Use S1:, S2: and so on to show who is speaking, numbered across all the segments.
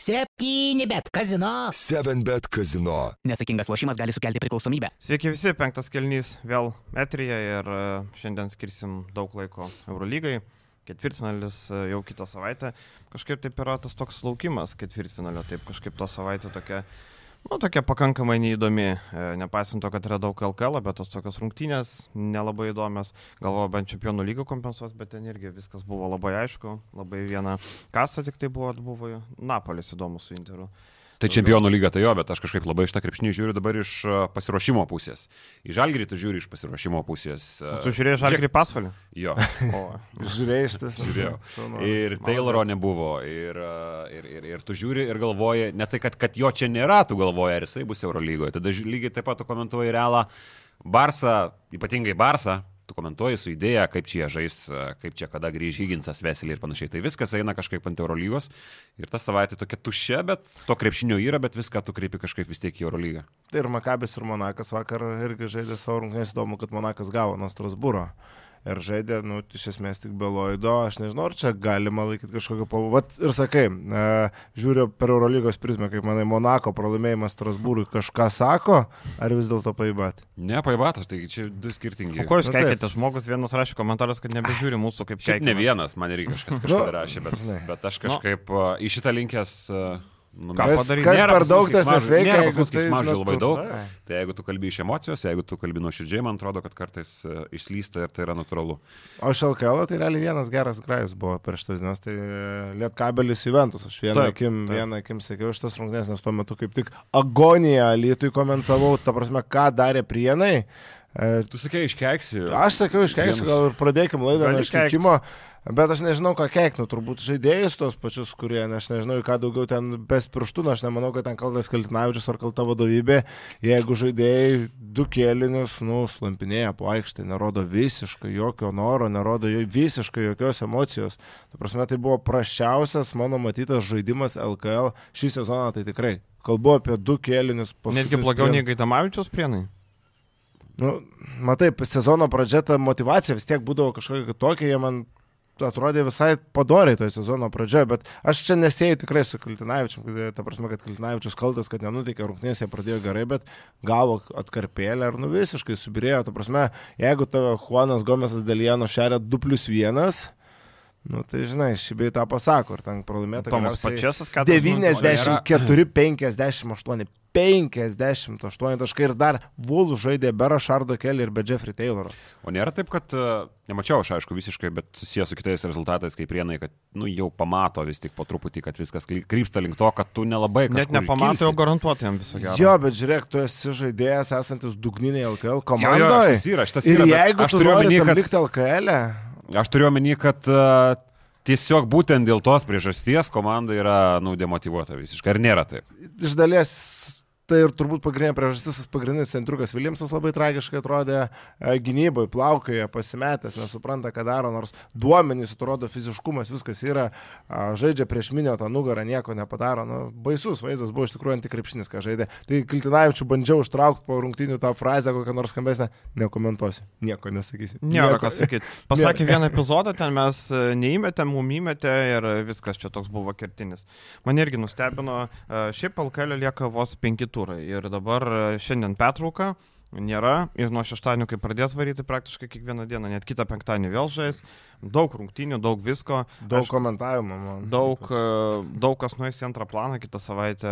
S1: Septyni bet kazino.
S2: 7bet kazino.
S1: Nesakingas lošimas gali sukelti priklausomybę.
S3: Sveiki visi, penktas kelnys vėl etrija ir e, šiandien skirsim daug laiko Eurolygai. Ketvirtfinalis e, jau kitą savaitę. Kažkaip taip yra tas toks laukimas ketvirtfinalio, taip kažkaip ta savaitė tokia, nu, tokia pakankamai neįdomi. E, Nepaisant to, kad yra daug LKL, bet tos tokios rungtynės nelabai įdomios. Galvoju, bent čempionų lygą kompensuos, bet ten irgi viskas buvo labai aišku. Labai viena kasa tik tai buvo, buvo Napolis įdomus su Interu.
S4: Tai čempionų lyga tai jo, bet aš kažkaip labai šitą krepšinį žiūriu dabar iš a, pasiruošimo pusės. Į žalgirį tu žiūri iš pasiruošimo pusės. a,
S3: Tu žiūrėjai žalgrį pasvalį?
S4: Jo,
S3: O,
S5: Žiūrėjai šitas?
S4: žiūrėjau.
S5: Šaunuolis.
S4: Ir Tayloro nebuvo. Ir, a, ir, ir, ir tu žiūri ir galvoji, ne tai, kad, kad jo čia nėra, tu galvoji, ar jisai bus Eurolygoje. Tada lygiai taip pat tu komentuoji realą. Barsą, ypatingai Barsą, tu komentuoji su idėja, kaip čia jie žais, kaip čia kada grįž Higginsas, Veselį ir panašiai. Tai viskas eina kažkaip ant Eurolygos. Ir ta savaitė tokia tuščia, bet to krepšinio yra, bet viską tu kreipi kažkaip vis tiek į Eurolygą.
S5: Tai ir Makabis ir Monakas vakar irgi žaidė savo rungtynės, įdomu, kad Monakas gavo nuo Strasbūro. Ir žaidė, nu, iš esmės tik Beloido, aš nežinau, ar čia galima laikyti kažkokio pavojų. Vat ir sakai, e, žiūriu per Eurolygos prizmę, kaip manai, Monako pralaimėjimas Strasbūrui kažką sako, ar vis dėlto paibat?
S4: Ne, paibatas, tai čia du skirtingi.
S3: O ko jūs
S5: Nu,
S3: keikėte? Žmogus vienas rašė komentaras, kad nebežiūri mūsų kaip
S4: Šiaip ne vienas, man irgi kažkas kažkada rašė, bet, bet aš kažkaip uh, į šitą linkęs... Uh, nu,
S3: Ką
S5: Kas,
S3: padaryt?
S5: kas
S4: Nėra
S5: per daug tas nesveikia,
S4: nėra pas
S5: jeigu
S4: mus
S5: tai...
S4: keiksmažodžių labai
S5: natūra-
S4: daug. Tai jeigu tu kalbi iš emocijos, jeigu tu kalbi nuoširdžiai, man atrodo, kad kartais uh, išslysta ir tai yra natūralu.
S5: O iš LKL tai realiai vienas geras grajus buvo per šitas dienas, tai e, Lietkabelis Juventus. Aš vieną
S3: Taip,
S5: akim,
S3: taip.
S5: vieną akim sakiau šitas rungtynės, nes tuo metu kaip tik agoniją Lietui komentavau, ta prasme, ką darė prienai. E,
S4: Tu sakei, iškeiksi.
S5: Aš sakiau, iškeiksiu,
S4: Vienus.
S5: gal ir pradėkim laidą nuo iškeikimo, bet aš nežinau, ką keiknu, turbūt žaidėjus tos pačius, kurie, aš nežinau, ką daugiau ten bes pirštų, nu, aš nemanau, kad ten kaltas Kaltinavičius ar kalta vadovybė, jeigu žaidėjai du kėlinius, nu, slampinėja po aikštę, nerodo visiškai jokio noro, nerodo jo, visiškai jokios emocijos. Ta prasme, tai buvo prašiausias mano matytas žaidimas LKL šį sezoną, tai tikrai. Kalbu apie du kėlinius.
S3: Netgi blogiau
S5: prie-
S3: nei Gaitamavičiaus prienai.
S5: Nu, matai, sezono pradžia ta motivacija vis tiek būdavo kažkokia kitokia, jie man atrodė visai padoriai toje sezono pradžioje, bet aš čia nesėjau tikrai su Kaltinavičiu, ta prasme, kad Kaltinavičius kaltas, kad nenuteikė rungtynės, jie pradėjo gerai, bet gavo atkarpėlę ir nu visiškai subirėjo, ta prasme, jeigu tavo Juanas Gomesas Deliano šeria 2 plus 1, nu tai žinai, šį bei tą pasako, ir ten pralaimėta.
S3: Tomas
S5: galiausiai
S3: Pačiasas, ką
S5: 94, 58, 58 taškai ir dar Vulų žaidė be Rašardo Kelly ir be Jeffrey Tayloro.
S4: O nėra taip, kad, uh, nemačiau aš aišku visiškai, bet susijęs su kitais rezultatais, kaip prienai, kad nu, jau pamato vis tik po truputį, kad viskas krypsta link to, kad tu nelabai
S3: Net
S4: kažkur
S3: nepamato, jau garantuoti jam viso gero.
S5: Jo, bet žiūrėk, tu esi žaidėjas esantis dugniniai LKL
S4: Jo, jo,
S5: komandoje.
S4: šitas yra, šitas
S5: Ir
S4: yra, bet
S5: jeigu
S4: aš
S5: tu
S4: turiu
S5: nori likti LKL, e,
S4: Aš turiu omeny, kad uh, tiesiog būtent dėl tos priežasties komanda yra nu, demotivuota visiškai. Ar nėra taip?
S5: iš dalies tai ir turbūt pagrindinė priežastis, tas pagrindinis centriukas Viljamsas labai tragiškai atrodė e, gynyboje, plaukioje, pasimetęs, nesupranta, ką daro, nors duomenys, atrodo, fiziškumas, viskas yra, žaidžia prieš minio tą nugarą, nieko nepadaro, nu, baisus vaizdas buvo iš tikrųjų antikrepšinis, ką žaidė. Tai Kiltinavičių bandžiau užtraukti po rungtynių tą frazę, kokią nors skambesnę, nekomentuosiu, nieko nesakysiu.
S3: Nėra ką sakyti. Pasakė vieną epizodą, ten mes e, neįmetėm, mum įmetė ir viskas čia toks buvo kertinis. Man irgi nustebino, e, šiaip Alkalio lieka vos penki turai ir dabar e, šiandien petrauka. Nėra ir nuo šeštadienio, kai pradės varyti praktiškai kiekvieną dieną, net kitą penktadienį vėl žais, daug rungtynių, daug visko,
S5: Daug
S3: Aišku,
S5: komentavimo, man.
S3: daug, e, daug kas nuės į antrą planą, kitą savaitę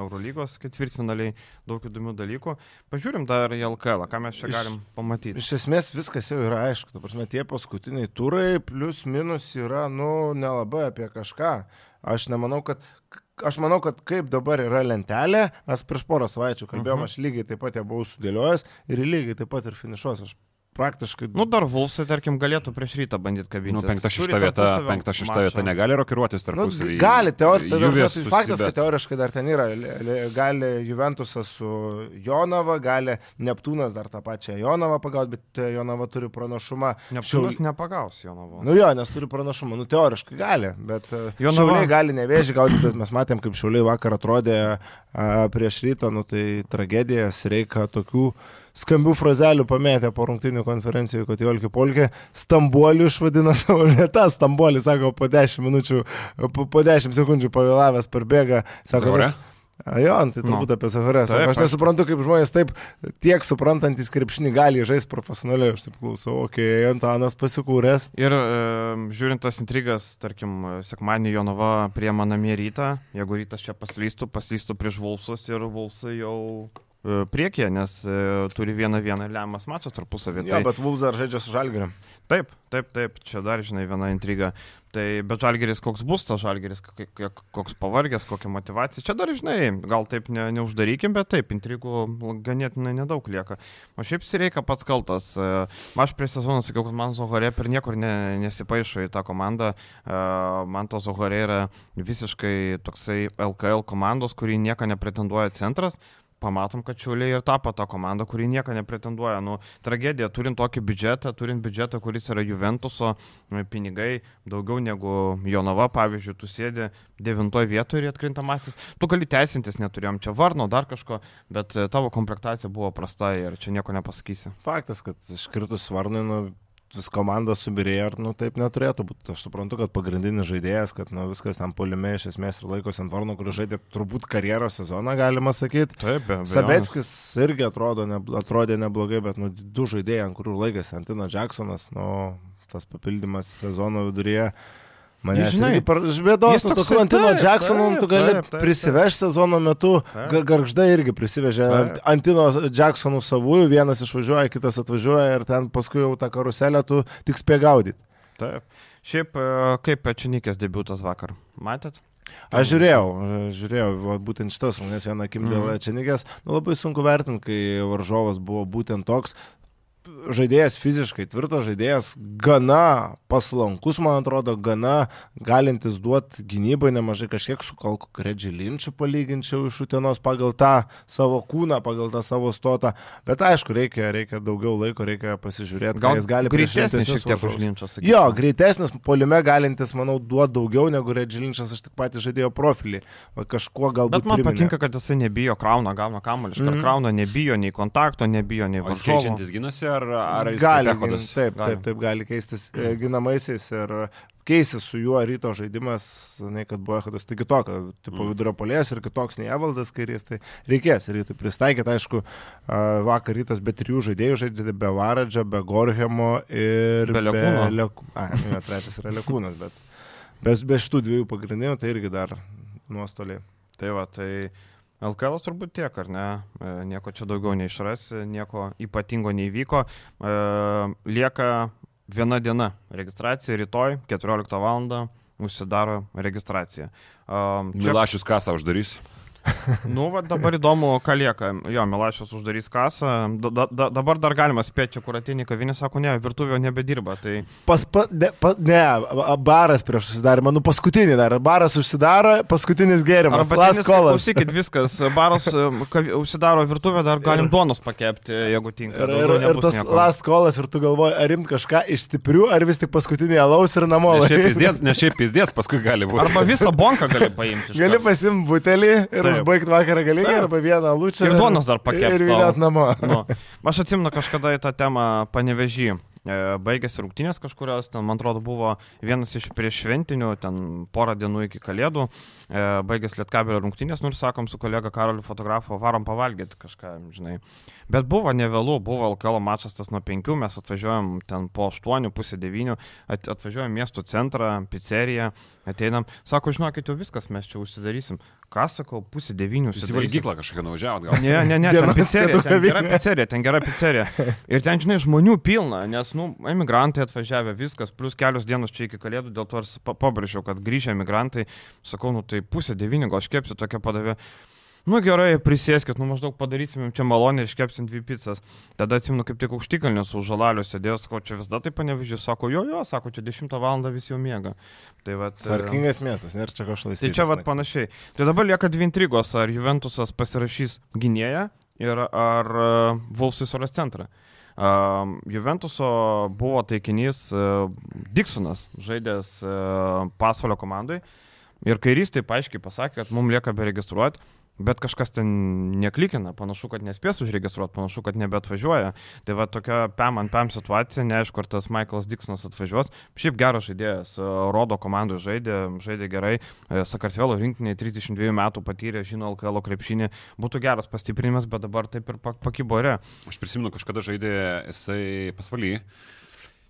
S3: Eurolygos ketvirtfinaliai, daug įdomių dalykų. Pažiūrim dar į LKL, ką mes čia
S5: Iš-
S3: galim pamatyti.
S5: Iš esmės viskas jau yra aišku. Ta prasme, tie paskutiniai turai plus minus yra, nu, nelabai apie kažką. Aš nemanau, kad... Aš manau, kad kaip dabar yra lentelė, mes prieš porą savaičių kalbėjome,
S3: Mhm.
S5: aš lygiai taip pat ją buvau sudėliojęs ir lygiai taip pat ir finišuos. Aš praktiškai...
S3: Nu, dar Vulfsai, tarkim, galėtų prieš rytą bandyti kabinti.
S4: Nu, penkta šešta vieta, penkta šešta vieta negali rokiruotis
S5: Nu,
S4: tarpusavį.
S5: gali, teoriškai. Faktas, kad teoriškai dar ten yra. Li- li- Gali Juventusas su Jonava, gali Neptūnas dar tą pačią Jonavą pagauti, bet e, Jonava turi pranašumą.
S3: Neptūnas nepagaus Jonovo.
S5: Nu jo, nes turi pranašumą. Nu teoriškai gali, bet
S3: Jonava-
S5: Jonava... Šiauliai gali nevėžį gauti, bet mes matėm, kaip Šiauliai vakar atrodė a, prieš rytą, nu tai tragedijas reikia tokių skambių frazelių pamėtė po rungtinių konferencijų, kad Jolki Polkė Stambuoliu išvadina savo vietą. Stambuolį, sako, po 10 minučių, po, po 10 sekundžių pavėlavęs parbėga. Sako, A, jo, tai turbūt
S3: Nu.
S5: apie.
S3: Taip,
S5: Aš nesuprantu, kaip žmonės taip tiek suprantantis krepšinį gali žaisti profesionaliai. Aš taip klausau, okei, okay, Antanas pasikūręs.
S3: Ir e, žiūrint tas intrigas, tarkim, sekmanį Jonava priema namie rytą, jeigu rytas čia paslystų, paslystų prieš Vulsus ir Vulsai jau priekyje, nes e, turi vieną vieną lemiamas mačas tarpusavį.
S5: Jo, bet Vulfs dar žaidžia su Žalgiriu.
S3: Taip, taip, taip, čia dar, žinai, viena intriga. Tai, bet žalgeris koks bus tas žalgeris, koks pavargęs, kokia motivacija. Čia dar, žinai, gal taip ne, neuždarykim, bet taip, intrigų ganėtinai nedaug lieka. O šiaip Sireika pats kaltas. E, Aš prieš sezoną sakiau, kad man Zohorė per niekur ne, nesipaišo į tą komandą. E, Man to Zohorė yra visiškai toksai LKL komandos, kurį nieko nepretenduoja centras pamatom, kad Čiuliai ir tapo tą komandą, kuri nieko nepretenduoja. Nu, tragedija, turint tokį biudžetą, turint biudžetą, kuris yra Juventuso e, pinigai, daugiau negu Jonava, pavyzdžiui, tu sėdi devintoje vietoje ir atkrintamasis. Tu gali teisintis, neturėjom čia varno, dar kažko, bet e, tavo komplektacija buvo prasta ir čia nieko nepasakysi.
S5: Faktas, kad iškritus Varnui, nu, vis komanda subirėjo, ir nu, taip neturėtų būti. Aš suprantu, kad pagrindinis žaidėjas, kad nu, viskas ten polime iš esmės ir laikosi ant Varno, kuris žaidė turbūt karjeros sezoną, galima sakyti.
S3: Taip, be abejo.
S5: Sabeckis irgi atrodo, ne, atrodė neblogai, bet nu, du žaidėjai, ant kurių laikėsi Antina Jacksonas, nu, tas papildymas sezono viduryje. Mane
S3: žinai,
S5: žbėdos,
S3: toksai-
S5: tokiu Antino
S3: taip,
S5: tu gali prisiveš sezono metu, Garžda irgi prisivežė
S3: Taip.
S5: Antino Jacksonų savųjų, vienas išvažiuoja, kitas atvažiuoja ir ten paskui jau tą karuselę tu tik spėgaudyti.
S3: Taip. Šiaip e, kaip Pečinikės debutas vakar. Matėt?
S5: Aš žiūrėjau, žiūrėjau, va, būtent šitas rungtynės vieną akim dėl
S3: Mhm.
S5: Čenigės, nu, labai sunku vertinti, kai varžovas buvo būtent toks. Žaidėjas fiziškai tvirtas, žaidėjas gana paslankus, man atrodo, gana galintis duoti gynybai nemažai kažkiek su kalku Kredžilinčiu palyginčiau iš Utenos pagal tą savo kūną, pagal tą savo stotą. Bet aišku, reikia, reikia daugiau laiko, reikia pasižiūrėti,
S3: Gal
S5: jis gali
S3: greitesnis šiek tiek sakyčiau.
S5: Jo, greitesnis, polime galintis, manau, duoti daugiau negu Redžilinčas, aš tik patį žaidėjo profilį. Va, kažkuo galbūt.
S3: Bet man
S5: priminė.
S3: patinka, kad jisai nebijo krauna, gauna kamuolį.
S5: Mhm.
S3: karto krauna, nebijo nei kontakto, nebijo nei varžovo.
S4: keičiantis gynasi ar, ar jis
S5: gali, gin- taip, taip, taip, gali keistis e, ginamaisiais ir keisis su juo ryto žaidimas, nei kad buvo Echodas, tai kitokio, tipo
S4: Mm.
S5: vidurio polės ir kitoks nei Evaldas kairys, tai reikės rytui pristaikyti, aišku, a, vakar rytas be trijų žaidėjų žaidė be Varadžio, be Gorhemo ir
S3: Be Lekūno.
S5: Lekūno. Ai, ne, trečias yra Lekūnas, bet be, be šitų dviejų pagrindinių tai irgi dar nuostoliai.
S3: Tai va, tai LKL turbūt tiek, ar ne? E, Nieko čia daugiau neišras, nieko ypatingo neįvyko. E, Lieka viena diena registracija, rytoj 14 val. užsidaro registracija. Um, čia-
S4: Milašius kasą uždarys.
S3: Nu, va, dabar įdomu, ką lieka. Jo, Milašius uždarys kasą. Da, da, da, dabar dar galima spėti, kur ateini kavinė, sako, ne, virtuvė nebedirba. Tai
S5: Pas, pa, ne, pa, ne, baras prieš užsidarimą, nu paskutinį dar. Baras užsidaro, paskutinis gėrimas. Last call.
S3: klausykit, viskas. Baras e, kavi- užsidaro virtuvę, dar galim duonos pakepti, jeigu tinka.
S5: Ir, ir, ir tas
S3: nieko.
S5: last callas ir tu galvoji, ar rimt kažką iš stiprių, ar vis tik paskutinį alaus ir namo.
S4: Ne šiaip pizdėts, paskui gali būti.
S3: Arba visą bonką gali paimti.
S5: Gali pasimti butelį ir
S3: Taip.
S5: užbaigti vakarą galingai, arba vieną lūčią.
S3: Ir duonos dar pakept
S5: Ir vėliau namo.
S3: Nu, aš atsimenu kažkada į tą temą panevežį. Baigėsi rungtynės kažkurios, ten, man atrodo, buvo vienas iš prieš šventinių, ten porą dienų iki kalėdų, e, baigėsi lietkabelio rungtynės, nu ir sakom su kolega Karoliu fotografu, varom pavalgyti kažką, žinai. Bet buvo nevėlų, buvo LKL mačas tas nuo 5, mes atvažiuojam ten po 8, pusė 9, at, atvažiuojam miesto centrą, pizzeriją, ateinam, sako, žinokit, jau viskas, mes čia užsidarysim. Ką sakau, pusė 9
S4: Jūs į valgyklą kažkokią nuvažiavot gal?
S3: Ne, ne, ne, ten pizzerija, ten gera pizzerija, ten gera pizzerija. Ir ten, žinai, žmonių pilna, nes, nu, emigrantai atvažiavę, viskas, plus kelios dienos čia iki kalėdų, dėl to ir pa- pabrėžiau, kad grįžę emigrantai, sakau, nu, tai pusė devynių, gal škepsi tokia padavė. Nu gerai, prisėskit, nu maždaug padarysim čia malonę ir iškepsim dvi pizzas. Tada atsimenu, kaip tik aukštikalnės su žalaliu sėdėjo, sako, čia vis dar taip panevežiu, sako, jo, jo, sako, čia 10 val. vis jau miega. Tai vat, e,
S5: Tvarkingas miestas, nėra čia kažkas.
S3: Tai čia vat panašiai. Tai dabar lieka dvi intrigos, ar Juventusas pasirašys gynėją ir ar uh, Vulsai suras centrą. Uh, Juventuso buvo taikinys uh, Diksonas, žaidęs uh, pasvalio komandai. Ir kairys taip aiškiai pasakė, kad mums lieka beregistruoti, bet kažkas ten neklikina, panašu, kad nespės užregistruoti, panašu, kad nebeatvažiuoja. Tai va tokia pam ant pam situacija, neaišku, ar tas Michaelas Dixonas atvažiuos. Šiaip geras žaidėjas, e, rodo komandų žaidė, žaidė gerai, E, Sakartvelo rinkiniai 32 metų patyrė, žino LKL krepšinį, būtų geras pastiprinimas, bet dabar taip ir pa- pakibo ore.
S4: Aš prisimenu, kažkada žaidė jisai pasvaly.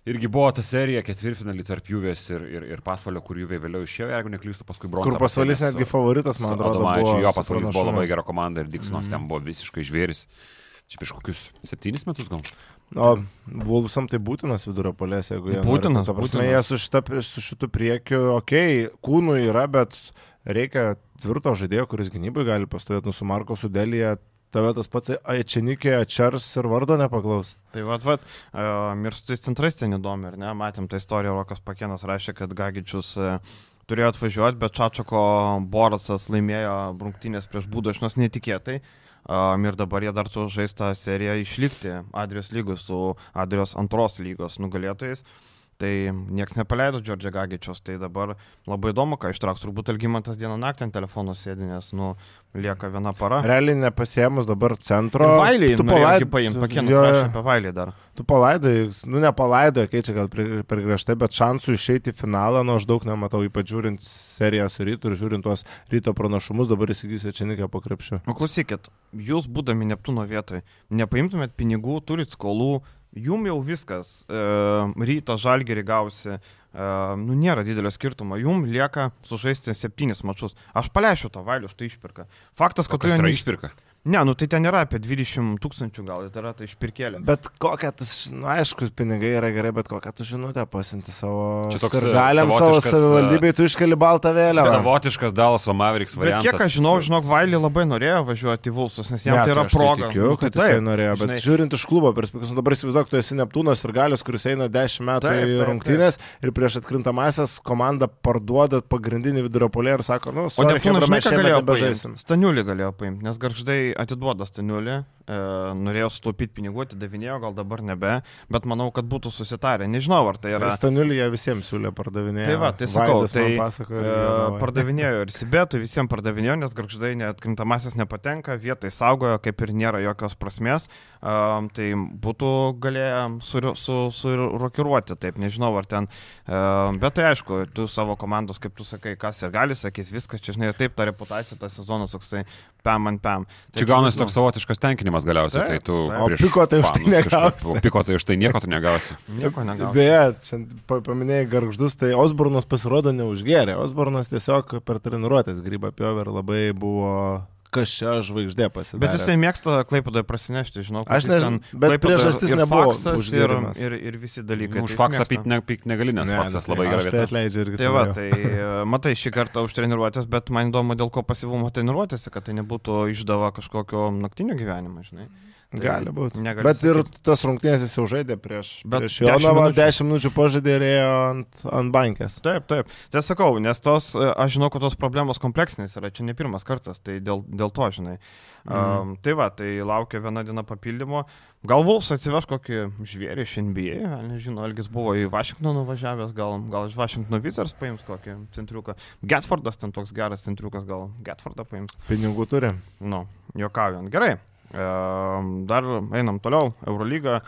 S4: Irgi buvo ta serija ketvirtfinalį tarp Juvės ir, ir, ir pasvalio, kur Juvė vėliau išėjo, jeigu neklystu, paskui bronzą.
S5: Kur pasvalis netgi favoritas, man atrodo,
S4: Adomaičiu.
S5: buvo.
S4: Jo pasvalis buvo labai gera komanda ir Dixonas mm. ten buvo visiškai žvėris. Čia prieš kokius septynis metus gal.
S5: O Vulfsam tai būtinas vidurio polės, jeigu jie.
S3: Būtinas,
S5: nori. Ta prasme,
S3: būtinas.
S5: jie su, šita, su šitu priekiu, okei, okay, kūnų yra, bet reikia tvirto žaidėjo, kuris gynybai gali pastovėti, nu su Marko Sudelėje. Tave tas pats Ačianikė, Čers ir vardo nepaklaus.
S3: Tai vad, vad, uh, mirštais centrais ten įdomi, ar ne? Matėm tą istoriją, Rokas Pakėnas rašė, kad Gagičius uh, turėjo atvažiuoti, bet Čačako Borasas laimėjo rungtynės prieš Būdašnos netikėtai. Um, ir dabar jie dar su žaista serija išlikti Adrijos lygos su Adrijos antros lygos nugalėtojais. Tai niekas nepaleido Džordžio Gagičios, tai dabar labai įdomu, ką ištrauks. Turbūt Algymantas dieną naktį ant telefono sėdi, nes, nu, lieka viena para.
S5: Realiai nepasėmus dabar centro.
S3: Vailiai, tu palaidai, paim,
S5: jo,
S3: pakėnas
S5: jo.
S3: apie Vailį dar.
S5: Tu palaidai, nu nepalaidai, keičia gal per, griežtai, bet šansų išeiti į finalą, nu aš daug nematau, ypač žiūrint seriją su rytu ir žiūrint tuos ryto pranašumus, dabar įsigysiu čia niką po krepšiu.
S3: O klausykit, jūs būdami Neptūno vietoje, nepaimtumėt pinigų, turit skolų, jum jau viskas, e, ryto žalgerį gausi, e, nu nėra didelio skirtumo, jum lieka sužaisti septynis mačius. Aš paleišiu to vailius, tai išpirka. Faktas, kad tu jo
S4: yra
S3: neiš-
S4: išpirka?
S3: Ne, nu tai ten yra apie 20 tūkstančių gal, tai yra tai išpirkėlė.
S5: Bet kokią tu, nu aišku, pinigai yra gerai, bet kokią tu žinutę pasinti savo...
S4: Čia toks,
S5: galiam savo
S4: savotiškas,
S5: savivaldybei, tu iškeli baltą vėliavą.
S4: Savotiškas Dalaso Mavericks
S3: Bet
S4: variantas.
S3: kiek aš žinau, žinok, Vailį labai norėjo važiuoti į Vulsus, nes jam
S5: Ne,
S3: tai yra
S5: aš
S3: proga.
S5: Tikiu,
S3: Nu,
S5: kad
S3: tai
S5: jisai
S3: taip,
S5: norėjo, bet
S3: žinai.
S5: žiūrint iš klubo perspektyvos, nu dabar įsivaizduok, tu esi Neptūnas ir galius, kuris eina 10 metų
S3: Taip,
S5: į
S3: taip,
S5: rungtynės ir prieš atkrintamasias komanda parduoda pagrindinį vidurio polį ir sako, nu, chebra,
S3: žinai,
S5: mes
S3: galėjo
S5: nebežaisim.
S3: Staniulį galėjo paimti, nes garždai atiduoda Staniulį, norėjo sutaupyti pinigų, atidavinėjo, gal dabar nebe, bet manau, kad būtų susitarę. Nežinau, ar tai yra...
S5: Staniulį jie visiems siūlė pardavinėti.
S3: Tai va, tai sakau, tai
S5: pasakoja.
S3: e, pardavinėjo ir Sibetui, visiems pardavinėjo, nes garždai neatkrintamasis nepatenka, vietai saugojo, kaip ir nėra jokios prasmės. Um, tai būtų galėję surokiruoti, su, su taip, nežinau, ar ten. Bet tai aišku, tu savo komandos, kaip tu sakai, kas ir gali, sakys viskas, čia žinai, taip ta reputacija, tas sezonas toksai pam ant pam.
S4: Čia
S3: Tai,
S4: gaunasi
S3: nu,
S4: toks savotiškas tenkinimas galiausiai, tai tu...
S5: O
S4: prieš
S5: piko tai už tai negausi.
S4: O piko tai už tai nieko tu negausi.
S3: Nieko negausi.
S5: Beje, pa- paminėjai garždus, tai Osbornas pasirodo neužgerė. Osbornas tiesiog per treniruotės grybą pjovė ir labai buvo kažčia žvaigždė pasidarė.
S3: Bet jisai mėgsta Klaipėdoje prasinešti, žinau. kad
S5: Aš
S3: jis
S5: nežinau, bet priežastis
S3: ir
S5: nebuvo
S3: ir, ir, ir visi dalykai.
S4: Nu, Už
S3: tai
S4: faksą pykt ne, negali, nes faksas labai
S5: Aš
S4: gerai.
S5: tai atleidžiu irgi.
S3: Tai va, tai e, matai šį kartą už treniruotės, bet man įdomu, dėl ko pasivumo treniruotėse, kad tai nebūtų išdava kažkokio naktinio gyvenimo, žinai. Tai
S5: Gali būti. Bet ir
S3: sakyt.
S5: tas rungtynės jis jau žaidė prieš,
S3: Bet
S5: prieš
S3: 10
S5: Jonavą,
S3: minučių.
S5: 10 minučių pažaidė ir ėjo ant, ant bankės.
S3: Taip, taip. Tai sakau, nes tos, e, aš žinau, kad tos problemos kompleksinės yra, čia ne pirmas kartas, tai dėl, dėl to, žinai.
S5: Mhm.
S3: Um, tai va, tai laukia viena diena papildymo. Gal Vulfs atsiveš kokį žvėrį iš NBA, nežinau, Elgis buvo į Vašingtoną nuvažiavęs, gal, gal iš Vašingtono Wizards paims kokį centriuką. Getfordas ten toks geras centriukas, gal Getfordą paims.
S5: Pinigų turi.
S3: Nu, juokaujant. Gerai. Dar einam toliau. Eurolyga.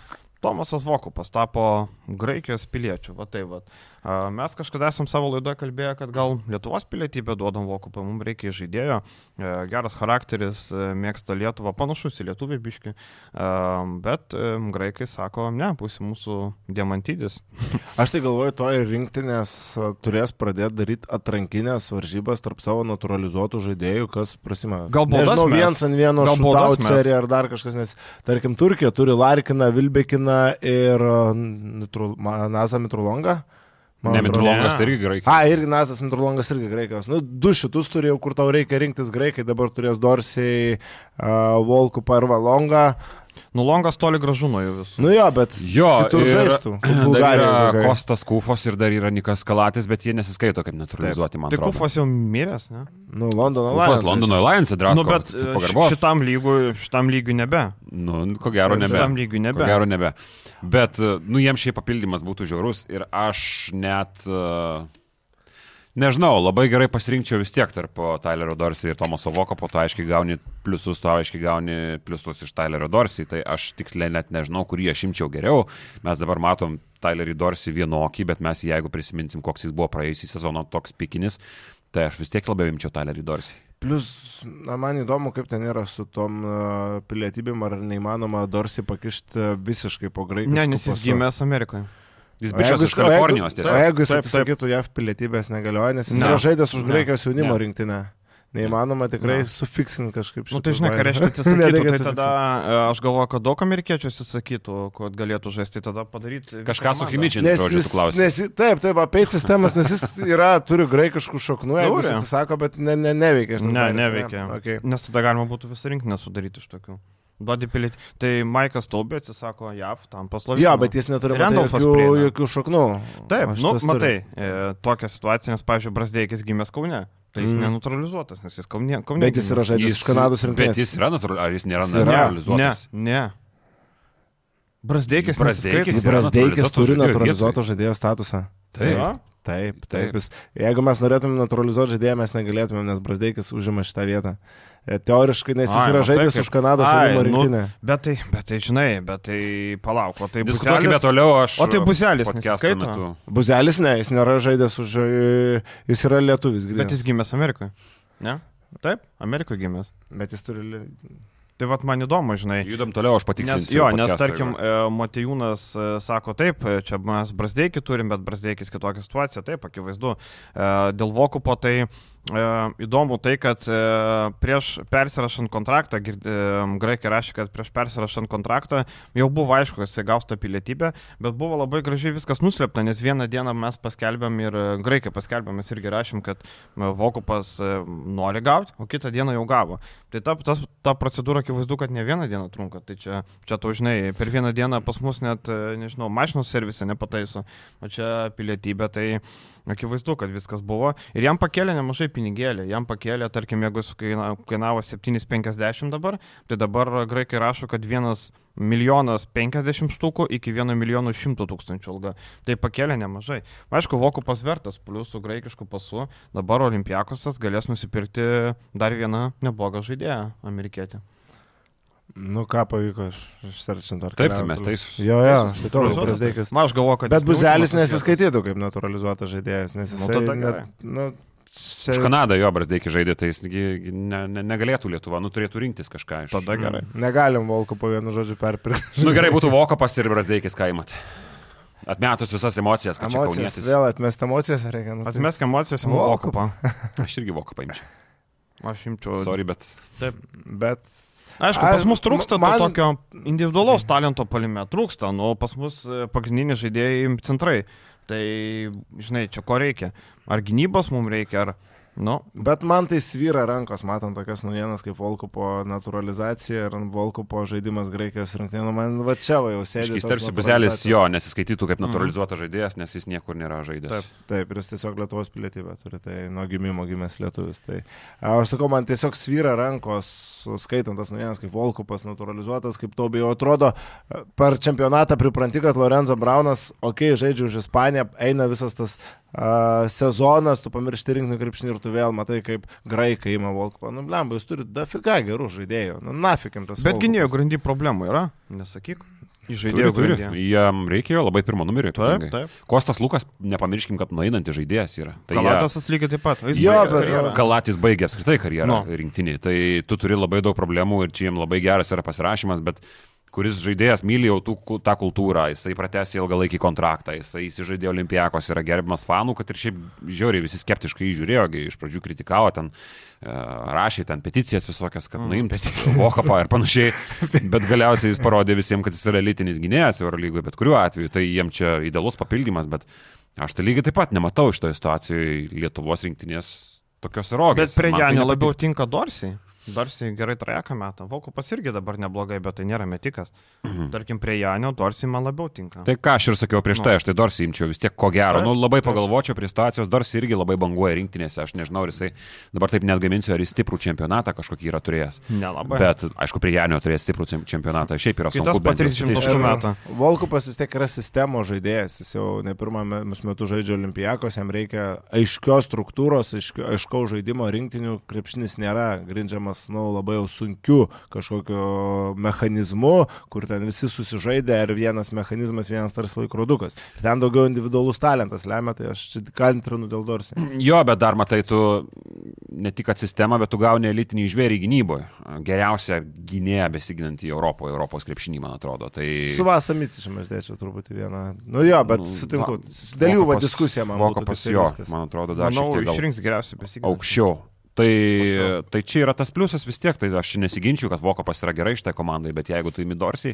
S3: Tomasas Vokupas tapo Graikijos piliečiu. Va tai va. Mes kažkada esam savo laidoje kalbėję, kad gal Lietuvos pilietybę duodam Vokupą, mums reikia žaidėjo. E, Geras charakteris, e, mėgsta Lietuvą, panašus į lietuvį biški. E, Bet graikai sako, ne, būsi mūsų diamantydis.
S5: Aš tai galvoju, to ir rinktinės turės pradėti daryti atrankinės varžybas tarp savo naturalizuotų žaidėjų, kas prasima.
S3: Gal baudas
S5: Nežinau, viens ant vieno
S3: mes?
S5: serija ar dar kažkas, nes tarkim Turkija turi Larkiną, Vilbekiną ir Nazą Mitrulongą. Man
S4: Ne,
S3: Ne.
S4: tai irgi gerai.
S5: A, irgi Nazas Mitrulongas irgi graikas. Nu, du šitus turėjau, kur tau reikia rinktis graikai, dabar turės Dorsiai, uh, Volkupą ir Valongą.
S3: Nu, Longas toli gražu nuo jų visų.
S5: Nu jo, bet
S4: Jo, ir
S5: žaistų.
S4: Dar yra. Kostas Kufos ir dar yra Nikas Kalatis, bet jie nesiskaito kaip naturalizuoti, man
S3: Tai
S4: atrodo.
S3: Kufas jau miręs, ne?
S5: Nu, Londono
S4: Kufas
S5: Lions.
S4: Londono Alliance drasko.
S3: Nu, bet e, ši- šitam lygui, šitam lygiui nebe.
S4: Nu, ko gero nebe.
S3: Šitam lygiui nebe.
S4: Ko gero nebe. Bet, e, nu, jiems šiaip papildymas būtų žiaurus ir aš net... e, Nežinau, labai gerai pasirinkčiau vis tiek tarp Tylerio Dorsey ir Tomaso Voko, po to aiškiai gauni pliusus, tu aiškiai gauni pliusus iš Tylerio Dorsey, tai aš tiksliai net nežinau, kurį aš imčiau geriau. Mes dabar matom Tylerį Dorsey vienokį, bet mes jeigu prisiminsim, koks jis buvo praėjusį sezoną toks pikinis, tai aš vis tiek labiau imčiau Tylerį Dorsey.
S5: Plus, na, man įdomu, kaip ten yra su tom uh, pilietybėm, ar neįmanoma Dorsi pakišti visiškai po graikų.
S3: Ne, nes jis gimęs Amerikoje.
S4: Jis bičias iš Kalifornijos
S5: O
S4: tiesiog.
S5: jeigu jis atsisakytų JAV pilietybės negalioja, nes jis
S3: Ne.
S5: yra žaidęs už
S3: Ne.
S5: Graikijos jaunimo
S3: Ne.
S5: rinktinę. Neįmanoma tikrai
S3: Ne.
S5: sufiksinti kažkaip
S3: Na, nu, tai žinai, ką reiškia
S5: Ne,
S3: tai tada e, aš galvoju, kad daug amerikiečių atsisakytų, kad galėtų žaisti, tai tada padaryti.
S4: Kažką su Chimičiu,
S5: Nes
S4: žodžiu,
S5: jis,
S4: tu klausi.
S5: nes, taip, taip, apeit sistemas, nes jis yra, turi graikiškų šaknų, jeigu jis atsisako, bet ne, ne, neveikia.
S3: Ne, neveikia.
S5: Okay.
S3: Nes tada galima būtų visą rinkinį sudaryti iš tokių. Duodi pilietį. Tai Maikas Taubė atsisako JAV tam paslovį.
S5: Jo, bet jis neturi jokių, jokių šaknų.
S3: Taip,
S5: O
S3: nu, matai, e, tokią situaciją, nes, pavyzdžiui, Brasdeikis gimęs Kaune. Tai jis
S5: Mm.
S3: nenutralizuotas, nes jis Kaune. Kaune
S5: Bet jis yra žaidęs iš Kanados
S4: Bet
S5: rinktinės.
S4: jis yra natūralizuotas, ar jis nėra
S5: yra.
S3: Ne,
S4: naturalizuotas?
S3: ne.
S4: Yra
S5: Brazdeikas
S4: naturalizuotas
S5: turi
S4: žaidėjo
S5: naturalizuoto žaidėjo statusą.
S4: Taip.
S3: Jo?
S5: Taip,
S4: Taip.
S5: taip. Jeigu mes norėtumėm naturalizuoti žaidėją, mes negalėtumėm, nes Brasdeikis užima šitą vietą. E, Teoriškai, nes jis
S3: Ai,
S5: yra
S3: nu,
S5: žaidęs
S3: taip,
S5: už Kanados jaunimo
S3: nu,
S5: rinktinę.
S3: Bet tai, bet tai, žinai, bet tai palauk, o tai buselis.
S4: toliau, aš.
S3: O tai Buzelis
S4: metu.
S5: Buzelis ne, jis nėra žaidęs už... e, Jis yra lietuvis,
S3: Bet
S5: greitai.
S3: jis gimęs Amerikoje. Ne? Taip, Amerikoje gimęs.
S5: Bet jis turi...
S3: Tai vad man įdomu, žinai.
S4: Judam toliau, aš
S3: Nes,
S4: patikslinsiu.
S3: jo, nes tarkim, e, Motijūnas e, sako taip, čia mes Brasdeikį turim, bet Brasdeikis kitokią situaciją, taip, akivaizdu. Dėl Vokupo tai e, įdomu tai, kad e, prieš persirašant kontraktą, e, graikai rašė, kad prieš persirašant kontraktą jau buvo aišku, kad jisai gaus tą pilietybę, bet buvo labai gražiai viskas nuslėpta, nes vieną dieną mes paskelbėm ir e, graikai paskelbėm, mes irgi rašėm, kad e, Vokupas e, nori gauti, o kitą dieną jau gavo. Tai ta, tas, ta procedūra akivaizdu, kad ne vieną dieną trunka. Tai čia, čia tu žinai, per vieną dieną pas mus net, e, nežinau, mašinos servise nepataiso, o čia pilietybė, tai akivaizdu, kad viskas buvo. Ir jam pakėlė nemažai pinigėlį. Jam pakėlė, tarkim, jeigu kainavo 7,50 dabar, tai dabar graikai rašo, kad vienas milijonas 50 štukų iki 1 milijono 100 tūkstančių alga. Tai pakėlė nemažai. Aišku, Vokupas vertas, plus su graikišku pasu, dabar Olimpiakosas galės nusipirkti dar vieną neblogą žaidėją, amerikietį.
S5: Nu ką pavyko, aš išsarčinti ar
S4: Taip, tai mes tais.
S5: Jo, jo, aš sakau. Brazdeikas.
S3: Na, aš galvoju, kad...
S5: Bet Buzelis nesiskaitytų kaip naturalizuotas žaidėjas, nes
S3: Nu,
S5: jis...
S3: tada gerai.
S5: nu, čia-
S4: Už Kanadą jo Brasdeikį žaidė, tai jis gi ne, ne, negalėtų Lietuva, nu turėtų rinktis kažką iš.
S3: Tada gerai.
S5: Negalim Volko po vienu žodžiu perpirkti.
S4: Nu gerai būtų Vokopas ir Brasdeikis kaimat. Atmetus visas emocijas, kad čia
S5: Emocijas, vėl atmest emocijas reikia. Nu, tai-
S3: Atmesk emocijas
S5: Volkupą.
S3: Vokupą.
S4: Aš irgi Vokopą imčiau.
S3: Aš imčiau.
S4: Sorry, bet
S5: Bet
S3: Aišku,
S5: Ai,
S3: pas mus trūksta
S5: man-
S3: man... to tokio individualaus talento palime. Trūksta, nu, pas mus e, pagrindiniai žaidėjai centrai. Tai, žinai, čia ko reikia. Ar gynybos mums reikia, ar... Nu,
S5: Bet man tai svyra rankos, matant tokias naujienas kaip Volkopo naturalizacija ir Volkopo žaidimas Graikijos rinktinė. Nu, Man va čia va jau sėdi. Tos
S4: tarsi
S5: naturalizacijos.
S4: jo nesiskaitytų kaip naturalizuotas žaidėjas, nes jis niekur nėra žaidęs.
S3: Taip.
S5: Taip, ir jis tiesiog Lietuvos pilietybę turi, tai nuo gimimo gimęs lietuvis. Tai aš sakau, man tiesiog svyra rankos, skaitant tas naujienas, kaip Volkupas naturalizuotas, kaip to bijau, atrodo, per čempionatą pripranti, kad Lorenzo Braunas, okei, okay, žaidžia už Ispaniją, eina visas tas sezonas, tu pamiršti rinkti krepšinį ir tu vėl matai, kaip graikai ima Volkupą. Nu, blemba, jūs turite dafiga gerų žaidėjų. Nu, nafikim tas.
S3: bet gynėjo grandy problemų yra, nesakyk.
S4: Turi,
S3: žaidėjų
S4: turi.
S3: grandy.
S4: Jam reikėjo labai pirmo numerio.
S3: Taip,
S4: ypatingai.
S3: taip.
S4: Kostas Lukas, nepamirškim, kad nueinantis žaidėjas yra. Tai jie-
S3: Kalatasas lygiai taip pat. Jis
S5: Jo,
S3: baigė.
S4: Kalatis baigė apskritai karjerą no. rinktinį, tai tu turi labai daug problemų ir čia jiems labai geras yra pasirašymas, bet kuris žaidėjas myli jau tų, tą kultūrą, jisai pratęsė ilgalaikį kontraktą, jisai įsižaidė olimpijakos, yra gerbiamas fanų, kad ir šiaip žiauriai visi skeptiškai žiūrėjo, iš pradžių kritikavo ten, e, rašė ten peticijas visokias, kad
S3: Mm.
S4: nuimti Vokapą ir panašiai, bet galiausiai jis parodė visiems, kad jis yra elitinis gynėjas Eurolygoje, bet kuriuo atveju, tai jiems čia idealus papildymas, bet aš tai lygiai taip pat nematau iš toje situacijoje Lietuvos rinktinės tokios erogijos.
S3: Bet prie
S4: tai
S3: Janio labiau tinka Dorsiai. Dorsi gerai trajeką metą. Vokupas irgi dabar neblogai, bet tai nėra metikas. Tarkim, prie Janio Dorsi man labiau tinka.
S4: Tai ką aš ir sakiau prieš tai, aš tai Dorsi imčiau vis tiek ko gero.
S3: Taip,
S4: Nu, labai
S3: taip.
S4: pagalvočiau prie situacijos, Dorsi irgi labai banguoja rinktinėse, aš nežinau, ar jisai dabar taip net gaminsiu, ar jis stiprų čempionatą kažkokį yra turėjęs.
S3: Nelabai.
S4: Bet, aišku, prie Janio turės stiprų čem- čempionatą, šiaip yra sunku.
S3: po
S4: bent jau
S3: 30
S4: statistiškai.
S3: taškų metą.
S5: Volkupas vis tiek yra sistemo žaidėjas, jis jau ne pirmą me- metu žaidžia olimpijakos, jam reikia aiškios struktūros, aiškaus žaidimo rinktinių, krepšinis nėra grindžiamas, nu, labai jau sunkiu kažkokiu mechanizmu, kur ten visi susižaidė ir vienas mechanizmas, vienas tarsi laikrodukas. Ir ten daugiau individualus talentas lemia, tai aš čia kantrinu dėl Dorsi.
S4: Jo, bet dar matai, tu ne tik sistemą, bet tu gauni elitinį žvėrį gynyboje. Geriausia gynėja besiginanti Europoje, Europos krepšinį, man atrodo. Tai...
S5: Su Vasamici aš dėčiau truputį vieną. Nu jo, bet
S4: Nu,
S5: sutinku.
S4: va-
S5: Dėl jų va
S4: Vokapas-
S5: diskusija man. būtų
S4: Vokapas jo, man atrodo, dar
S3: Manau,
S4: šiek tiek gal
S3: išrinks geriausiai besiginti.
S4: aukščiau. Tai, tai čia yra tas pliusas vis tiek, tai aš nesiginčiu, kad Vokapas yra gerai šitai komandai, bet jeigu tu įmi Dorsi,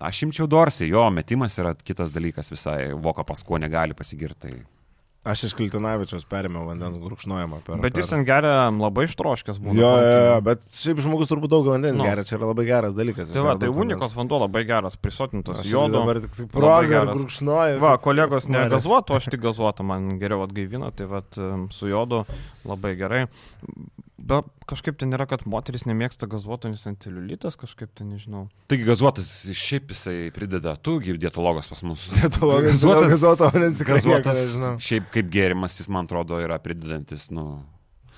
S4: aš imčiau Dorsi, jo, metimas yra kitas dalykas visai, Vokapas kuo negali pasigirti. Tai...
S5: Aš iš Kiltinavičiaus perėmiau vandens gurkšnojimą per.
S3: Bet jis
S5: per...
S3: ten geria labai ištroškęs būna.
S5: Jo, jo, jo, bet šiaip žmogus turbūt daug vandens
S3: Nu.
S5: nu. geria, čia yra labai geras dalykas.
S3: Tai va, tai unikos vanduo labai geras, prisotintas jodo.
S5: dabar tik progą ir
S3: geras.
S5: gurkšnoju.
S3: Va, kolegos negazuotų, aš tik gazuotą, man geriau atgaivina, tai va, su jodu labai gerai. Bet kažkaip ten yra, kad moteris nemėgsta gazuoto, nes ant celiulitas kažkaip ten nežinau.
S4: Taigi gazuotas šiaip jisai prideda, tu dietologas pas mus.
S5: Dietologas, tikrai nieko
S4: gazuotas
S5: nežinau.
S4: šiaip kaip gėrimas, jis man atrodo yra pridedantis, nu,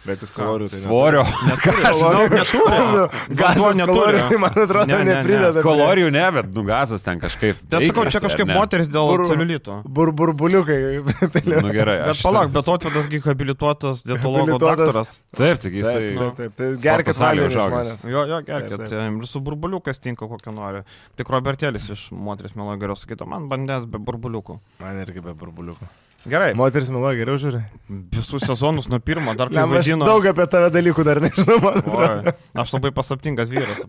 S5: Bet jis kalorijų tai
S4: svorio.
S3: Neturi.
S5: Gazas
S3: neturi.
S5: man atrodo,
S3: Ne, ne, ne.
S5: neprideda.
S4: Kalorijų ne, bet nu gazas ten kažkaip.
S3: Tai sakau, čia kažkaip
S4: ne?
S3: moteris dėl
S5: Bur-
S3: celiulito.
S5: Bur, burbuliukai.
S4: Nu gerai.
S3: Bet palauk, bet Otvedas gi habilituotas dietologo daktaras.
S4: Taip, tik
S5: Taip,
S4: jisai.
S5: taip, taip. Tai
S4: Sporto
S5: gerkit
S4: užaugęs.
S5: žmonės.
S3: Jo, jo,
S5: Taip,
S3: gerkit.
S5: taip.
S3: Ir su burbuliukas tinka kokio nori. Tik Robertėlis iš moteris melo geriau sakytų, man bandės be burbuliukų.
S5: Man irgi be burbuliukų.
S3: Gerai.
S5: Moteris meluoja geriau žiūri.
S3: Visus sezonus nuo pirmo, dar
S5: Lem, aš
S3: vaidino.
S5: daug apie tave dalykų dar nežinau.
S3: Oi, aš labai pasaptingas vyras.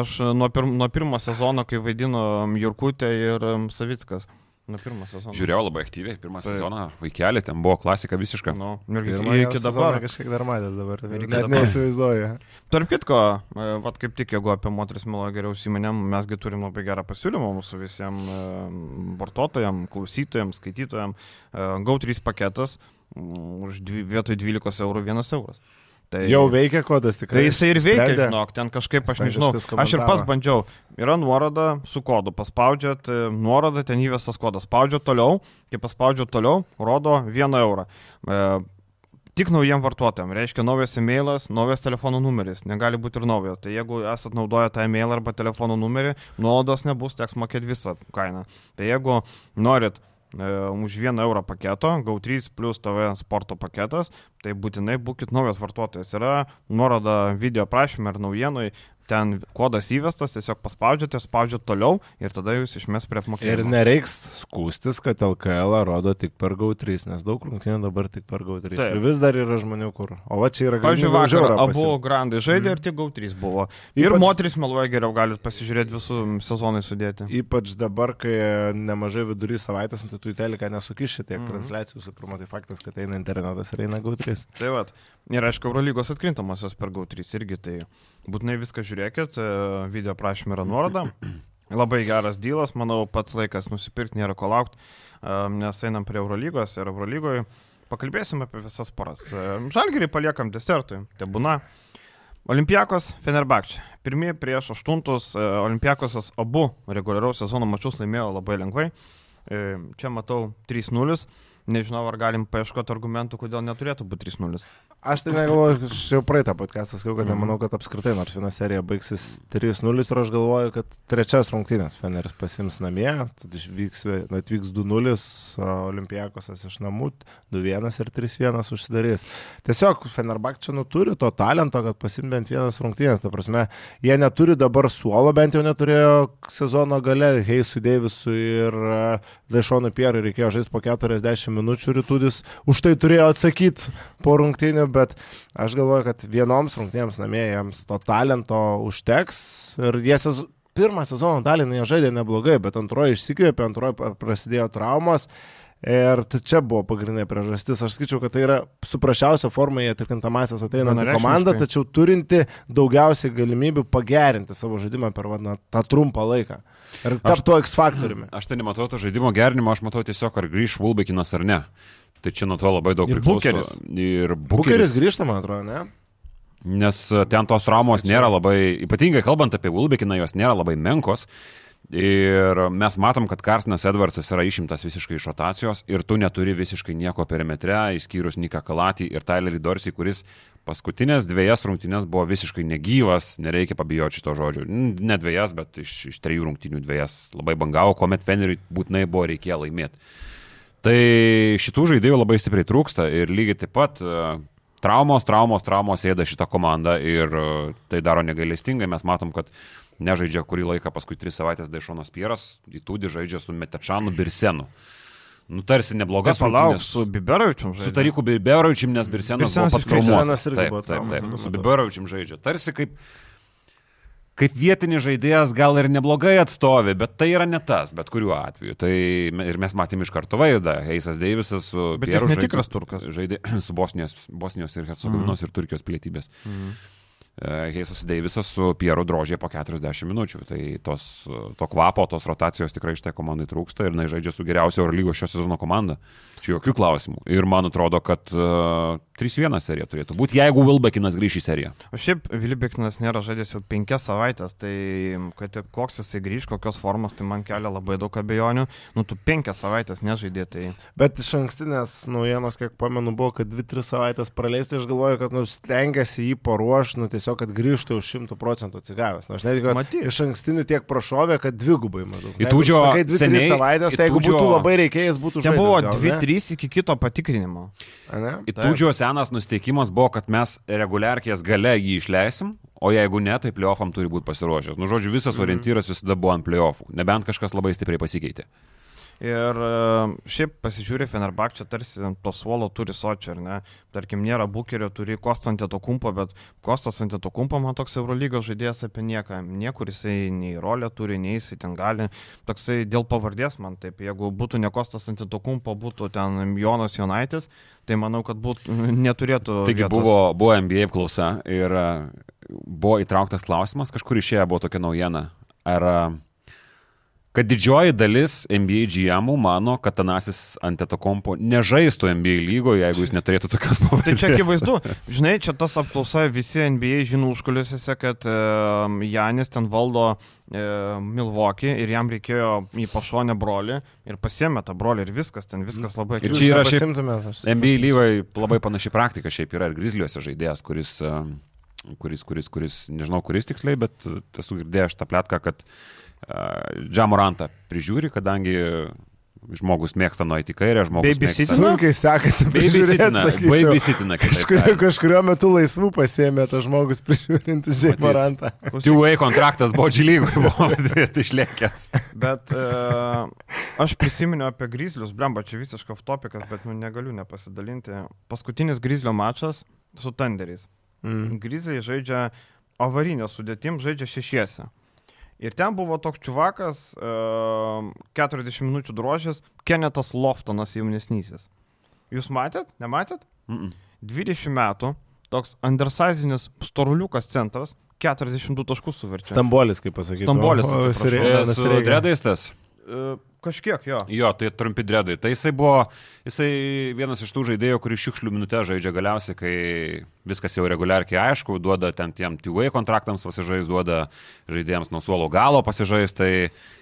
S3: Aš e, nuo, pir, nuo pirmo sezono, kai vaidino Jurkutė ir Savickas. Nuo pirmo sezono.
S4: Žiūrėjau labai aktyviai, pirmą
S3: Taip.
S4: sezoną, vaikelį, ten buvo klasika visiška.
S3: Nu, ir iki,
S5: Pirmą
S3: iki dabar.
S5: Kažkiek dar matęs dabar.
S3: Ir iki
S5: Net
S3: dabar.
S5: neįsivaizduoju.
S3: Tarp kitko, e, vat kaip tik, jeigu apie moteris melo geriau įsiminėm, mesgi turim labai gerą pasiūlymą mūsų visiems vartotojams, klausytojams, skaitytojams. GAU3 paketas mm, už dvi, vietoj 12 eurų 1 euras. Tai,
S5: Jau veikia kodas tikrai.
S3: Tai jisai ir veikia,
S5: Sprendė.
S3: žinok, ten kažkaip, aš nežinau, aš ir
S5: komentavo.
S3: bandžiau. Yra nuoroda su kodu, paspaudžiat e, nuorodą, ten įvestas kodas, spaudžiat toliau, kai paspaudžiat toliau, rodo 1 eurą. E, tik naujiem vartotojams, reiškia naujas e-mailas, naujas telefono numeris, negali būti ir naujo. Tai jeigu esat naudoję tą e-mailą arba telefono numerį, nuolaidos nebus, teks mokėti visą kainą. Tai jeigu norit už 1 eurą paketo, GAU3 plus TV sporto paketas, tai būtinai būkite naujas vartotojas. Yra nuoroda video prašymė ar naujienui, ten kodas įvestas, tiesiog paspaudžiate, spaudžiate toliau ir tada jūs išmes prie
S5: Ir
S3: apmokėjimo.
S5: nereiks skūstis, kad LKL rodo tik per GAU3, nes daug rungtynių dabar tik per GAU3.
S3: Taip.
S5: Ir vis dar yra žmonių, kur. O va čia yra
S3: Pavyzdžiui,
S5: galimybė už
S3: vakar abu grandai žaidė ir tik GAU3 buvo. Ir
S5: Ypač-
S3: moteris meluoja geriau, galite pasižiūrėti visų sezonai sudėti.
S5: Ypač dabar, kai nemažai vidury savaitės, nu, tai tu į teleką nesukiši tiek
S3: Mhm.
S5: transliacijų, su pirma, tai faktas, kad eina internetas ir eina GAU3.
S3: Tai vad. Ir aišku, Eurolygos atkrintamosios per GAU3 irgi, tai būtinai viską žiūrėkit, e, video prašymė yra nuoroda. Labai geras dylas, manau, pats laikas nusipirkti, nėra ko laukti, nes einam prie Eurolygos ir Eurolygoje pakalbėsim apie visas poras. E, Žalgirį paliekam desertui, tai būna. Olimpiakos Fenerbakčia. Pirmieji prieš aštuntus e, Olimpiakosas abu reguliaraus sezono mačius laimėjo labai lengvai. E, Čia matau 3-0. Nežinau, ar galim paieškoti argumentų, kodėl neturėtų būti 3-0.
S5: Aš tai negalvoju, aš jau praeitą podcastą sakiau, kad nemanau, kad apskritai nors viena serija baigsis 3-0 ir aš galvoju, kad trečias rungtynės Feneris pasims namie, tad išvyks, atvyks 2-0, o Olimpijakosas iš namų 2-1 ir 3-1 užsidarys. Tiesiog Fenerbakčia nu turi to talento, kad pasim bent vienas rungtynės. Ta prasme, jie neturi dabar suolo, bent jau neturėjo sezono gale, Heisui Deivisui ir Daišonui Pierui reikėjo žaisti po 40 minučių rytudis, už tai turėjo atsakyti po rungtynių, bet aš galvoju, kad vienoms rungtynėms namie jiems to talento užteks ir jie sez... pirmą sezono dalį nu, jie žaidė neblogai, bet antroji išsikvėpė, antroji prasidėjo traumos. Ir tai čia buvo pagrindinė priežastis. Aš skaičiau, kad tai yra suprašiausia forma į atkrintamasias ateinanti
S3: Vienareikšmiškai.
S5: komanda, tačiau turinti daugiausiai galimybių pagerinti savo žaidimą per na, tą trumpą laiką. Ir to X faktoriumi.
S4: Aš tai nematau to žaidimo gerinimo, aš matau tiesiog, ar grįž Vulbekinas ar ne. Tai čia nuo to labai daug
S3: Ir
S4: priklauso.
S3: Bucheris.
S4: Ir
S5: Bukeris
S4: Bucheris.
S5: grįžta, man atrodo, ne?
S4: Nes e, ten tos traumos nėra labai, ypatingai kalbant apie Vulbekiną, jos nėra labai menkos. Ir mes matom, kad Kartinas Edvardsas yra išimtas visiškai iš rotacijos ir tu neturi visiškai nieko perimetre, išskyrus Niką Kalatį ir Tylerį Dorsey, kuris paskutinės dviejas rungtynės buvo visiškai negyvas, nereikia pabijoti šito žodžio. Ne dviejas, bet iš, iš trijų rungtynių dviejas labai bangavo, kuomet Feneriui būtinai buvo reikėjo laimėti. Tai šitų žaidėjų labai stipriai trūksta ir lygiai taip pat e, traumos, traumos, traumos ėda šitą komandą ir e, tai daro negailestingai. Mes matom, kad nežaidžia kurį laiką, paskui tris savaitės Daišonas Pieras, įtūdį žaidžia su Metečanu Birsenu. Nu, tarsi neblogas
S3: Kas palauk su Biberovičium
S4: Su
S3: žaidžia?
S4: Tariku Biberovičium, nes Birsenas
S3: Birsenas
S4: buvo pats traumuotas. Taip, taip, taip.
S5: traumuotas,
S4: Su. Biberovičium žaidžia. Tarsi kaip, kaip vietinis žaidėjas gal ir neblogai atstovi, bet tai yra ne tas, bet kuriuo atveju. Tai ir mes matėm iš karto vaizdą. Eisas Deivisas su...
S3: Bet
S4: Pieru
S3: jis
S4: žaidė-
S3: netikras turkas.
S4: Žaidė su Bosnijos, Bosnijos ir Hercegovinos ir Turkijos pilietybės. E, Heisas Deivisas su Pieru drožė po 40 minučių. Tai tos, e, to kvapo, tos rotacijos tikrai šitai komandai trūksta ir jinai žaidžia su geriausia Eurolygos šio sezono komanda. Čia jokių klausimų. Ir man atrodo, kad e, uh, 3-1 serija turėtų būti, jeigu Vilbekinas grįš į seriją.
S3: O šiaip Vilbekinas nėra žaidęs jau penkias savaitės, tai kad ir koks jisai grįž, kokios formos, tai man kelia labai daug abejonių. Nu, tu penkias savaitės nežaidė, tai...
S5: Bet iš ankstinės naujienos, kiek pamenu, buvo, kad 2-3 savaitės praleisti, aš galvoju, kad nu, stengiasi jį paruošti, nu, tiesiog, kad grįžtų už 100 procentų atsigavęs. Nu, aš netgi, kad
S3: Matyt.
S5: iš ankstinių tiek prašovė, kad dvigubai maždaug.
S4: Įtūdžio,
S5: kai 2-3 savaitės, tai jeigu būtų labai reikėjęs, būtų žaidimas. Nebuvo
S3: 2-3 trys iki kito patikrinimo.
S4: Tūdžio senas nusteikimas buvo, kad mes reguliarkės gale jį išleisim, o jeigu ne, tai playoffam turi būti pasiruošęs. Nu, žodžiu, visas mhm. orientyras visada buvo ant playoffų, nebent kažkas labai stipriai pasikeitė.
S3: Ir e, šiaip pasižiūrė Fenerbakčia, tarsi ant to suolo turi sočio, ar ne? Tarkim, nėra bukerio, turi Kostą ant to kumpo, bet Kostas ant to kumpo man toks Eurolygos žaidėjas apie nieką. Niekur jisai nei rolę turi, nei jisai ten gali. Toksai dėl pavardės man taip, jeigu būtų ne Kostas ant to kumpo, būtų ten Jonas Jonaitis, tai manau, kad būt, neturėtų.
S4: Taigi
S3: vietos.
S4: buvo, buvo NBA apklausa ir a, buvo įtrauktas klausimas, kažkur išėję buvo tokia naujiena. Ar a, kad didžioji dalis NBA GM mano, kad Tanasis Antetokompo nežaistų NBA lygoje, jeigu jis neturėtų tokios
S3: Tai
S4: pavardės.
S3: čia akivaizdu, žinai, čia tas apklausa visi NBA žino užkulisiuose, kad e, Janis ten valdo e, Milvokį ir jam reikėjo į pašonę brolį ir pasiemė tą brolį ir viskas, ten viskas labai
S4: Ir
S5: Jūs
S4: čia yra šiaip- NBA lygoje labai panaši praktika šiaip yra ir Grizzliuose žaidėjas, kuris, a, kuris, kuris, kuris, nežinau kuris tiksliai, bet esu girdėjęs tą plėtką, kad Džamorantą prižiūri, kadangi žmogus mėgsta nueiti į kairę, žmogus
S3: Babysitter?
S4: mėgsta...
S5: Sunkiai sekasi prižiūrėti,
S4: Babysitina, babysitina,
S5: Kažkurio, kažkurio metu laisvų pasėmė tas žmogus prižiūrintis Žemorantą.
S4: Two-way kontraktas buvo džilygui, buvo išlėkęs.
S3: Bet e, aš prisiminiau apie Grizzlius, blemba, čia visiškai off topikas, bet nu, negaliu nepasidalinti. Paskutinis Grizzlio mačas su Tenderiais.
S5: Mm.
S3: Grizzliai žaidžia avarinę sudėtim, žaidžia šešiese. Ir ten buvo toks čuvakas, e, 40 minučių drožės, Kenetas Loftonas jaunesnysis. Jūs matėt? Nematėt?
S4: Mm -mm.
S3: 20 metų, toks undersizinis storuliukas centras, 42 taškus suverčia.
S5: Stambolis, kaip pasakyti.
S3: Stambolis.
S4: E, dredais tas.
S3: Kažkiek jo.
S4: Jo, tai trumpi dredai. Tai jisai buvo, jisai vienas iš tų žaidėjų, kuris šiukšlių minutę žaidžia galiausiai, kai viskas jau reguliarkiai aišku, duoda ten tiem TV kontraktams pasižais, duoda žaidėjams nuo suolo galo pasižais, tai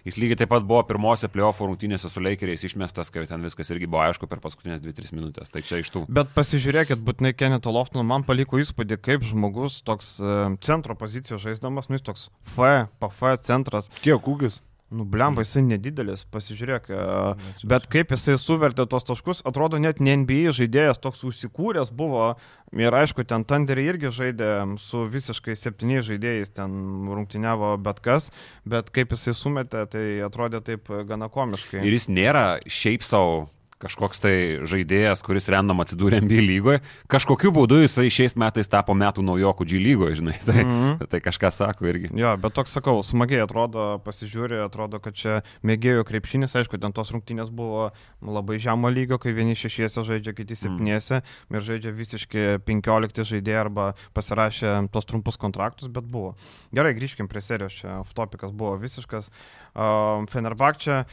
S4: jis lygiai taip pat buvo pirmose playoff rungtynėse su Lakeriais išmestas, kai ten viskas irgi buvo aišku per paskutinės 2-3 minutės. Tai čia iš tų.
S3: Bet pasižiūrėkit, būtinai Keneto Loftono, man paliko įspūdį, kaip žmogus toks e, centro pozicijos žaisdamas, nu jis toks F, PF centras,
S5: Kiek ūgis?
S3: Nu blemba, jisai nedidelis, pasižiūrėk. e, Bet kaip jisai suvertė tos taškus, atrodo net ne NBA žaidėjas toks užsikūręs buvo. Ir aišku, ten Tanderiai irgi žaidė su visiškai septyniais žaidėjais, ten rungtyniavo bet kas, bet kaip jisai sumetė, tai atrodė taip gana komiškai.
S4: Ir jis nėra šiaip savo kažkoks tai žaidėjas, kuris random atsidūrė NBA lygoje, kažkokiu būdu jisai šiais metais tapo metų naujokų G lygoje, žinai. Tai, mm
S3: Mhm.
S4: -hmm. tai kažką sako irgi.
S3: Jo, bet toks sakau, smagiai atrodo, pasižiūrė, atrodo, kad čia mėgėjų krepšinis, aišku, ten tos rungtynės buvo labai žemo lygio, kai vieni šešiese žaidžia, kiti septyniese ir žaidžia visiškai penkiolikti žaidėjai arba pasirašė tos trumpus kontraktus, bet buvo. Gerai, grįžkim prie serijos, čia off-topikas buvo visiškas. Uh, Fenerbakčia.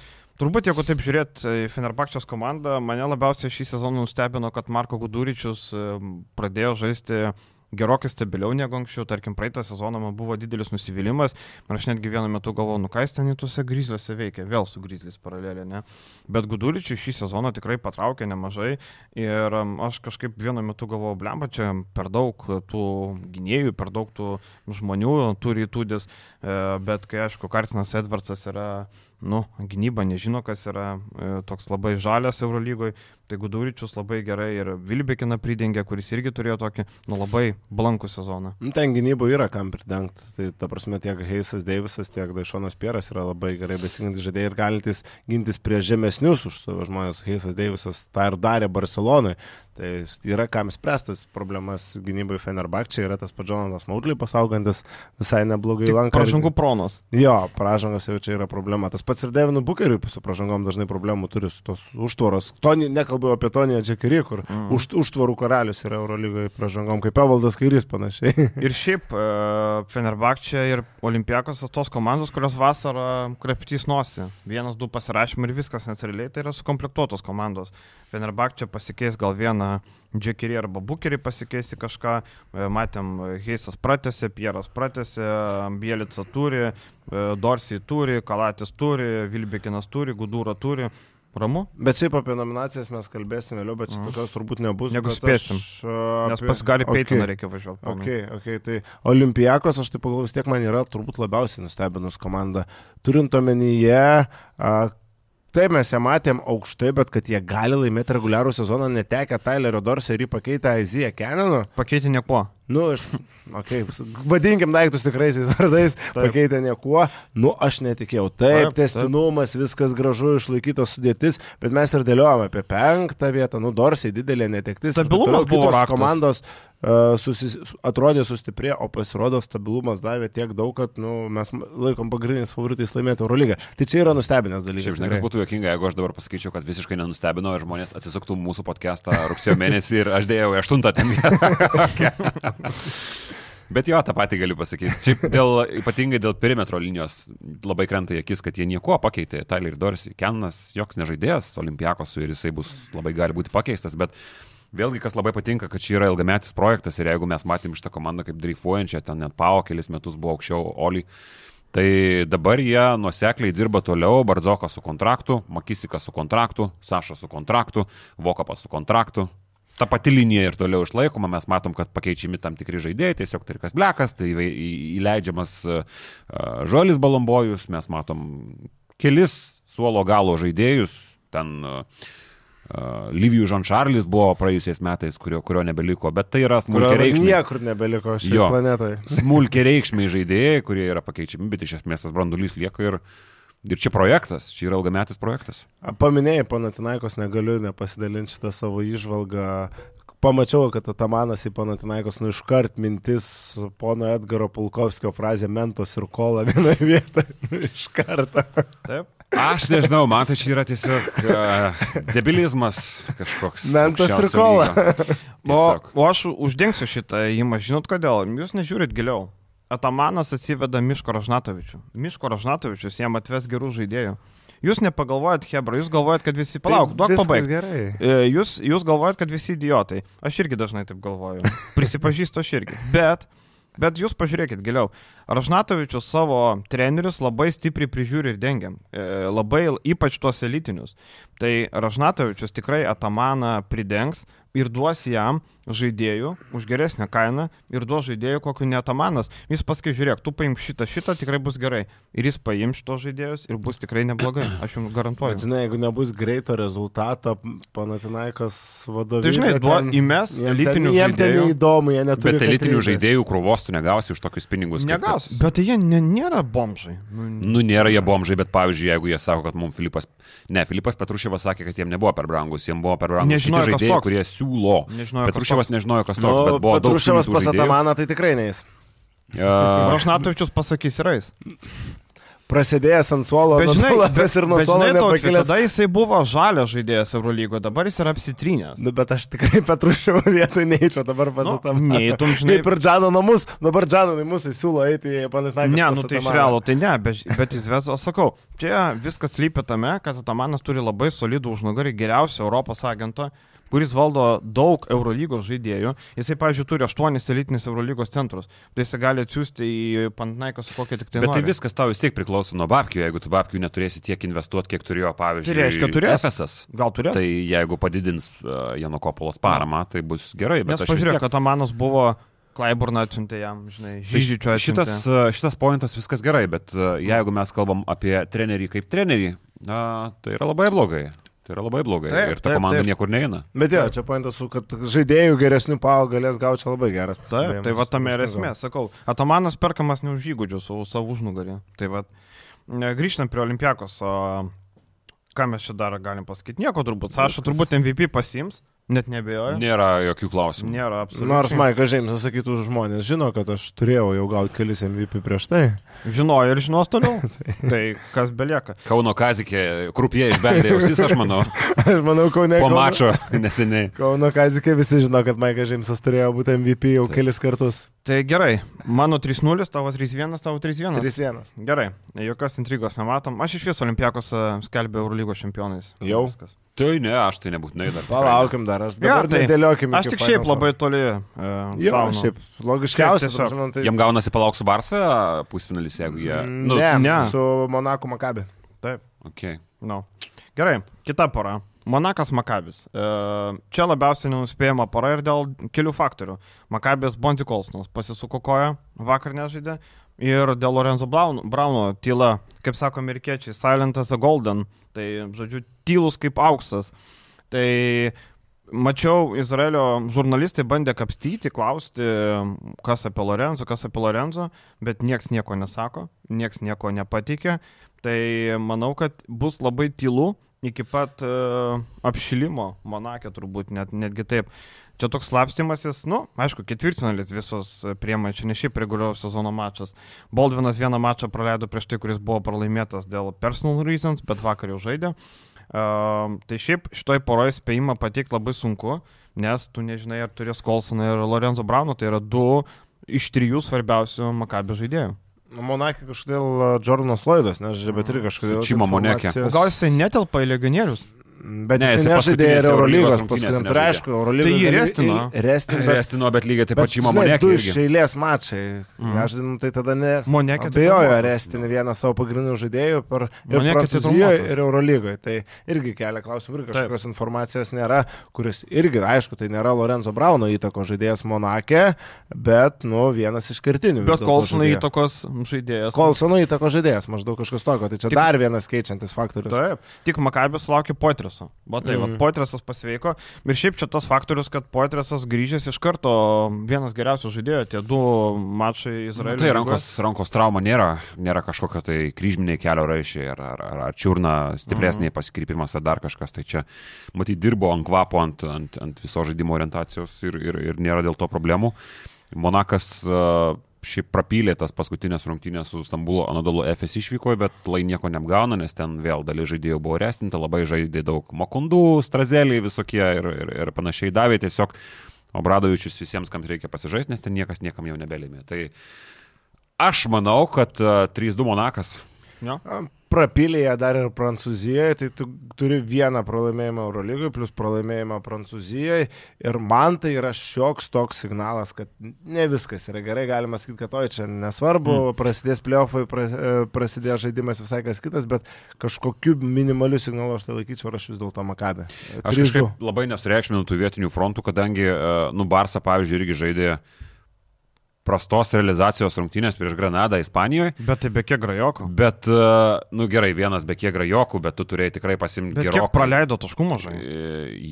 S3: Turbūt, jeigu taip žiūrėt į Fenerbakčios komandą, mane labiausiai šį sezoną nustebino, kad Marko Guduričius e, pradėjo žaisti gerokai stabiliau negu anksčiau. Tarkim, praeitą sezoną man buvo didelis nusivylimas ir aš netgi vienu metu galvojau, nu ką jis ten tuose gryzliuose veikia, vėl su gryzlis paralelė, ne. Bet Guduričiui šį sezoną tikrai patraukė nemažai ir aš kažkaip vienu metu galvojau, blemba, čia per daug tų gynėjų, per daug tų žmonių turi įtūdis, e, bet kai aišku, Kartinas Edvardsas yra nu, gynyba nežino, kas yra e, toks labai žalias Eurolygoje, tai Guduričius labai gerai ir Vilbekiną pridengė, kuris irgi turėjo tokį, nu, labai blankų sezoną.
S5: Nu, Ten gynybo yra kam pridengti. Tai ta prasme tiek Heisas Deivisas, tiek Daišonas Pieras yra labai gerai besigintis žaidėjai ir galintys gintis prie žemesnius už savo žmonės. Heisas Deivisas tą ir darė Barcelonai. Tai yra kam spręstas problemas gynybai Fenerbakčiai, yra tas pats Jonatas Maudlį pasaugantis visai neblogai lanką.
S3: Pražangų pronos.
S5: Jo, pražangos jau čia yra problema. Tas pats ir Devinu Bukeriui su pražangom dažnai problemų turi su tos užtvaros. Tony, nekalbu apie Toniją Džekirį, kur mm. už, užtvarų karalius yra Eurolygoje pražangom, kaip Evaldas Kairys panašiai.
S3: Ir šiaip e, Fenerbakčia ir Olimpiakos tos komandos, kurios vasarą krepštys nosi. Vienas, du pasirašymai ir viskas, nes realiai tai yra sukomplektuotos komandos. Fenerbakčia pasikeis gal vieną Džekirį arba Bukerį pasikeisti kažką. E, Matėm, Heisas pratėsi, Pieras pratėsi, Bielica turi, e, Dorsiai turi, Kalatis turi, Vilbekinas turi, Gudūra turi. Ramu?
S5: Bet šiaip apie nominacijas mes kalbėsime vėliau, bet čia tokios turbūt nebus. Bet
S3: spėsim.
S5: Aš, a,
S3: Nes
S5: apie-
S3: pas Gary
S5: Okei.
S3: Peitoną reikia važiuoti.
S5: Ok, ok, tai Olimpijakos, aš taip pagalvoju, vis tiek man yra turbūt labiausiai nustebinus komanda. Turint omenyje, taip mes ją matėm aukštai, bet kad jie gali laimėti reguliarų sezoną netekę Tylerio Dorsey ir jį pakeitę Aziją Kenanu.
S3: Pakeiti nieko.
S5: Nu, aš, okay, vadinkim daiktus tikraisiais vardais, pakeitė niekuo. Nu, aš netikėjau. Taip,
S3: Taip,
S5: taip testinumas, viskas gražu, išlaikytas sudėtis, bet mes ir dėliojame apie penktą vietą. Nu, Dorsiai didelė netektis. taip
S3: Stabilumas buvo
S5: Kitos
S3: raktas.
S5: Uh, susis, atrodė sustiprė, o pasirodo stabilumas davė tiek daug, kad nu, mes laikom pagrindiniais favoritais laimėti Eurolygą. Tai čia yra nustebinęs dalykas.
S4: Šiaip, žinai, kas būtų jokinga, jeigu aš dabar pasakyčiau, kad visiškai nenustebino ir žmonės atsisuktų mūsų podcastą rugsėjo mėnesį ir aš dėjau į aštuntą ten vietą. Bet jo, tą patį galiu pasakyti. Šiaip dėl, ypatingai dėl perimetro linijos labai krenta į akis, kad jie nieko pakeitė. Tyler Dorsey, Kenas, joks nežaidėjas, Olimpiakos ir jisai bus labai gali būti pakeistas, bet vėlgi kas labai patinka, kad čia yra ilgametis projektas ir jeigu mes matėm šitą komandą kaip dreifuojančią, ten net Pau kelis metus buvo aukščiau Oli. Tai dabar jie nuosekliai dirba toliau, Bardzokas su kontraktu, Makisikas su kontraktu, Saša su kontraktu, Vokapas su kontraktu. Ta pati linija ir toliau išlaikoma, mes matom, kad pakeičiami tam tikri žaidėjai, tiesiog Tarikas Blekas, tai įleidžiamas uh, Žolis Balombojus, mes matom kelis suolo galo žaidėjus, ten uh, Livijų Žančarlis buvo praėjusiais metais, kurio, kurio nebeliko, bet tai yra smulkiai reikšmė
S5: Niekur nebeliko šioje planetoje.
S4: smulkiai reikšmiai žaidėjai, kurie yra pakeičiami, bet iš esmės tas brandulys lieka ir, ir čia projektas, čia yra ilgametis projektas.
S5: Paminėjai, Panatinaikos negaliu nepasidalinti šitą savo išvalgą. Pamačiau, kad Atamanas į Panatinaikos, nu iškart mintis pono Edgaro Pulkovskio frazė mentos ir kola vienoje vietoje. Nu, iš karto.
S3: Taip.
S4: Aš nežinau, man tai čia yra tiesiog uh, debilizmas kažkoks.
S5: Mentas ir kola.
S3: O, o aš uždengsiu šitą įmą, žinot kodėl? Jūs nežiūrit giliau. Atamanas atsiveda Miško Ražnatovičių. Miško Ražnatovičius jam atves gerų žaidėjų. Jūs nepagalvojat, Hebra, jūs galvojat, kad visi... Palauk, duok pabaigti.
S5: Gerai.
S3: E, Jūs, jūs galvojat, kad visi idiotai. Aš irgi dažnai taip galvoju. Prisipažįstu aš irgi. Bet, bet jūs pažiūrėkit giliau. Ražnatovičius savo trenerius labai stipriai prižiūri ir dengia. E, Labai, ypač tuos elitinius. Tai Ražnatovičius tikrai Atamaną pridengs, ir duos jam žaidėjų už geresnę kainą ir duos žaidėjų kokiu netamanas. Jis paskui žiūrėk, tu paimk šitą, šitą tikrai bus gerai. Ir jis paims šitos žaidėjus ir bus tikrai neblogai. Aš jums garantuoju.
S5: Bet, žinai, jeigu nebus greito rezultato, Panatinaikas vadovybė.
S3: Tai žinai, duo,
S5: ten-
S3: įmes
S5: jiem ten-
S3: elitinių
S5: Jiem ten
S3: žaidėjų.
S5: neįdomu, jie neturi.
S4: Bet elitinių
S5: kantrybės.
S4: žaidėjų krūvos tu negausi už tokius pinigus. kaip
S3: Negaus.
S4: kad-
S3: Bet tai jie ne, nėra bomžai. Nu,
S4: Nu, nėra jie bomžai, bet pavyzdžiui, jeigu jie sako, kad mums Filipas, ne, Filipas Petruševas sakė, kad jiem nebuvo per brangus, jiems buvo per brangus
S3: kas
S4: žaidėjai,
S3: toks.
S4: kurie siūlo.
S3: Nežinojo, kas
S4: Petruševas
S3: toks.
S4: nežinojo, kas toks,
S5: Nu,
S4: bet buvo
S5: Patruševas pas. Atamaną tai tikrai neis.
S4: A,
S3: Rašnatovičius pasakys rais.
S5: Prasidėjęs ant suolo,
S3: Bet žinai,
S5: Lapės ir nuo
S3: bet
S5: suolo nepakilęs.
S3: tada jisai buvo žalias žaidėjas Eurolygo, dabar jis yra apsitrynęs.
S5: Nu, bet aš tikrai Petruševo vietoj neįčiau dabar
S3: Nu,
S5: pasatam.
S3: neįtum, žinai.
S5: Kaip ir Džano namus, dabar Džano namus jis siūlo eiti į Panatinaiką.
S3: Ne, nu tai iš realo, tai ne, bet, bet jis ves, aš sakau, čia viskas lypi tame, kad Atamanas turi labai solidų užnugarį, geriausią Europos agentą, kuris valdo daug Eurolygos žaidėjų. Jisai, pavyzdžiui, turi aštuonis elitinis Eurolygos centrus. Tai jisai gali atsiųsti į Pantnaiką su kokia tik tai
S4: Bet tai
S3: nori.
S4: viskas tau vis tiek priklauso nuo babkių, jeigu tu babkių neturėsi tiek investuoti, kiek turėjo, pavyzdžiui,
S3: Tai reiškia, turės.
S4: FSS.
S3: Gal turės?
S4: Tai jeigu padidins uh, Jano Kopolos paramą, tai bus gerai. Bet
S3: Nes
S4: aš
S3: pažiūrėk,
S4: tiek-
S3: kad Atamanas buvo Klaiburną atsiuntė jam, žinai,
S4: Tai
S3: Žyžičio atsiuntė.
S4: šitas, uh, šitas pointas viskas gerai, bet uh, jeigu mes kalbam apie trenerį kaip trenerį, na, tai yra labai blogai. Tai yra labai blogai.
S3: Taip,
S4: ir ta
S3: taip,
S4: komanda
S3: taip.
S4: niekur neina.
S5: Bet jo, čia pointas, su, kad žaidėjų geresnių pao galės gauti čia labai geras.
S3: Taip, tai va tame ir esmė, sakau. Atamanas perkamas ne už įgūdžius, o už savo užnugarį. Tai va, grįžtant prie Olimpiakos, o, ką mes čia dar galim pasakyti? Nieko turbūt. Saša turbūt MVP pasims, net nebejoju.
S4: Nėra jokių klausimų.
S3: Nėra absoliučiai.
S5: Nors Maikas Žemsas sakytų, žmonės žino, kad aš turėjau jau gauti kelis MVP prieš tai.
S3: Žinojo ir žinos toliau. tai kas belieka.
S4: Kauno Kazikė, krupie išbeldė ausis, aš manau,
S5: Aš manau, Kaune.
S4: po
S5: Kauno-
S4: mačo neseniai.
S5: Kauno Kazikė visi žino, kad Maikas Žemsas turėjo būti MVP jau kelis kartus.
S3: Tai gerai, mano 3-0, tavo 3-1, tavo 3-1.
S5: 3-1.
S3: Gerai, jokios intrigos nematom. Aš iš viso Olimpiakos e, skelbė Eurolygos čempionais.
S5: Jau?
S3: Viskas.
S4: Tai ne, aš tai nebūtinai dar.
S5: Palaukim dar, aš
S3: Ja,
S5: dabar
S3: tai
S5: nedėliokim.
S3: Aš tik šiaip labai toli. Uh,
S5: Jo, šiaip logiškiausia.
S3: Šiaip
S5: prasme, tai...
S4: Jiem gaunasi palauk su Barsa pusfinalis, jeigu jie...
S5: Nu,
S4: Nu,
S5: ne,
S3: ne.
S5: su Monaku Makabi.
S3: Taip.
S4: okay.
S3: No. Gerai, kita pora. Monakas Makabis. E, Čia labiausiai nenuspėjama pora ir dėl kelių faktorių. Makabis Bonzi Kolsonas pasisuko koją, vakar nežaidė. Ir dėl Lorenzo Brauno, tyla, kaip sako amerikiečiai, silent as a golden. Tai, žodžiu, tylus kaip auksas. Tai mačiau, Izraelio žurnalistai bandė kapstyti, klausti, kas apie Lorenzo, kas apie Lorenzo, bet nieks nieko nesako, nieks nieko nepatikė. Tai manau, kad bus labai tylu iki pat uh, apšilimo Monakė turbūt, net, netgi taip. Čia toks slapstimasis, nu, aišku, ketvirtfinalis visos priema, čia ne šiaip reguliaraus sezono mačas. Baldvinas vieną mačą praleido prieš tai, kuris buvo pralaimėtas dėl personal reasons, bet vakar jau žaidė. Uh, tai šiaip šitoj poroje spėjimą pateikti labai sunku, nes tu nežinai, ar turės Kolsoną ir Lorenzo Brauno, tai yra du iš trijų svarbiausių Makabio žaidėjų.
S5: Monakė kažkodėl Jordanas Lloydas, bet ir kažkodėl.
S4: Čimo
S3: O gal jisai netelpa į legionierius?
S5: Bet
S4: Ne,
S5: jis nežaidė ir Eurolygos Tai
S4: nežaidė.
S5: aišku, Eurolygos.
S3: Tai jį restino.
S5: Restino, bet,
S4: Restino, bet lygiai taip pat
S5: žinai,
S4: Monekė.
S5: du iš eilės mačai. Mm. Aš žinau, tai tada ne.
S3: Monekė tai
S5: Abejoju,
S3: traumuotas.
S5: restinį vieną savo pagrindinių žaidėjų per ir
S3: tai
S5: Prancūzijoje, ir Eurolygoje. Tai irgi kelia klausimų, ir kažkokios informacijos nėra, kuris irgi, aišku, tai nėra Lorenzo Brauno įtako žaidėjas Monakė, bet, nu, vienas iš kertinių.
S3: Bet Kolsono įtakos žaidėjas.
S5: Kolsono įtako žaidėjas, maždaug kažkas tokio. Tai čia dar vienas keičiantis faktorius.
S3: Taip, tik Makabės laukia Poitreso. O tai, mm.
S5: Mhm.
S3: Poitresas pasveiko. Ir šiaip čia tas faktorius, kad Poitresas grįžęs iš karto vienas geriausių žaidėjų, tie du mačai
S4: Nu,
S3: Izraelio.
S4: tai
S3: lygoje.
S4: rankos, rankos trauma nėra, nėra kažkokio tai kryžminiai kelio raišiai ar, ar, ar, ar čiurna stipresniai
S3: Mhm.
S4: pasikrypimas ar dar kažkas. Tai čia, matyt, dirbo ant kvapo, ant, ant, ant viso žaidimo orientacijos ir, ir, ir nėra dėl to problemų. Monakas uh, šiaip prapylė tas paskutinės rungtynės su Stambulo Anadolu FS išvyko, bet lai nieko neapgauna, nes ten vėl dalis žaidėjų buvo restinta, labai žaidė daug mokundų, strazeliai visokie ir, ir, ir panašiai davė tiesiog Obradovičius visiems, kam reikia pasižaisti, nes ten niekas niekam jau nebelėmė. Tai aš manau, kad uh, 3-2 Monakas.
S3: Jo.
S5: Prapilėje dar ir Prancūzijoje, tai tu turi vieną pralaimėjimą Eurolygoje, plus pralaimėjimą Prancūzijoje. Ir man tai yra šioks toks signalas, kad ne viskas yra gerai, galima sakyti, kad oi čia nesvarbu, mm. prasidės playoffai, e, prasidės žaidimas visai kas kitas, bet kažkokiu minimaliu signalu aš tai laikyčiau ir aš vis dėlto Makabė.
S4: Aš kažkaip labai nesureikšminu tų vietinių frontų, kadangi, e, nu, Barsa, pavyzdžiui, irgi žaidė prastos realizacijos rungtynės prieš Granadą Ispanijoje.
S3: Bet tai be kiek grajokų.
S4: Bet, e, nu gerai, vienas be kiek grajokų, bet tu turėjai tikrai pasimti
S3: Bet
S4: gerokai.
S3: kiek praleido taškų mažai.
S4: E,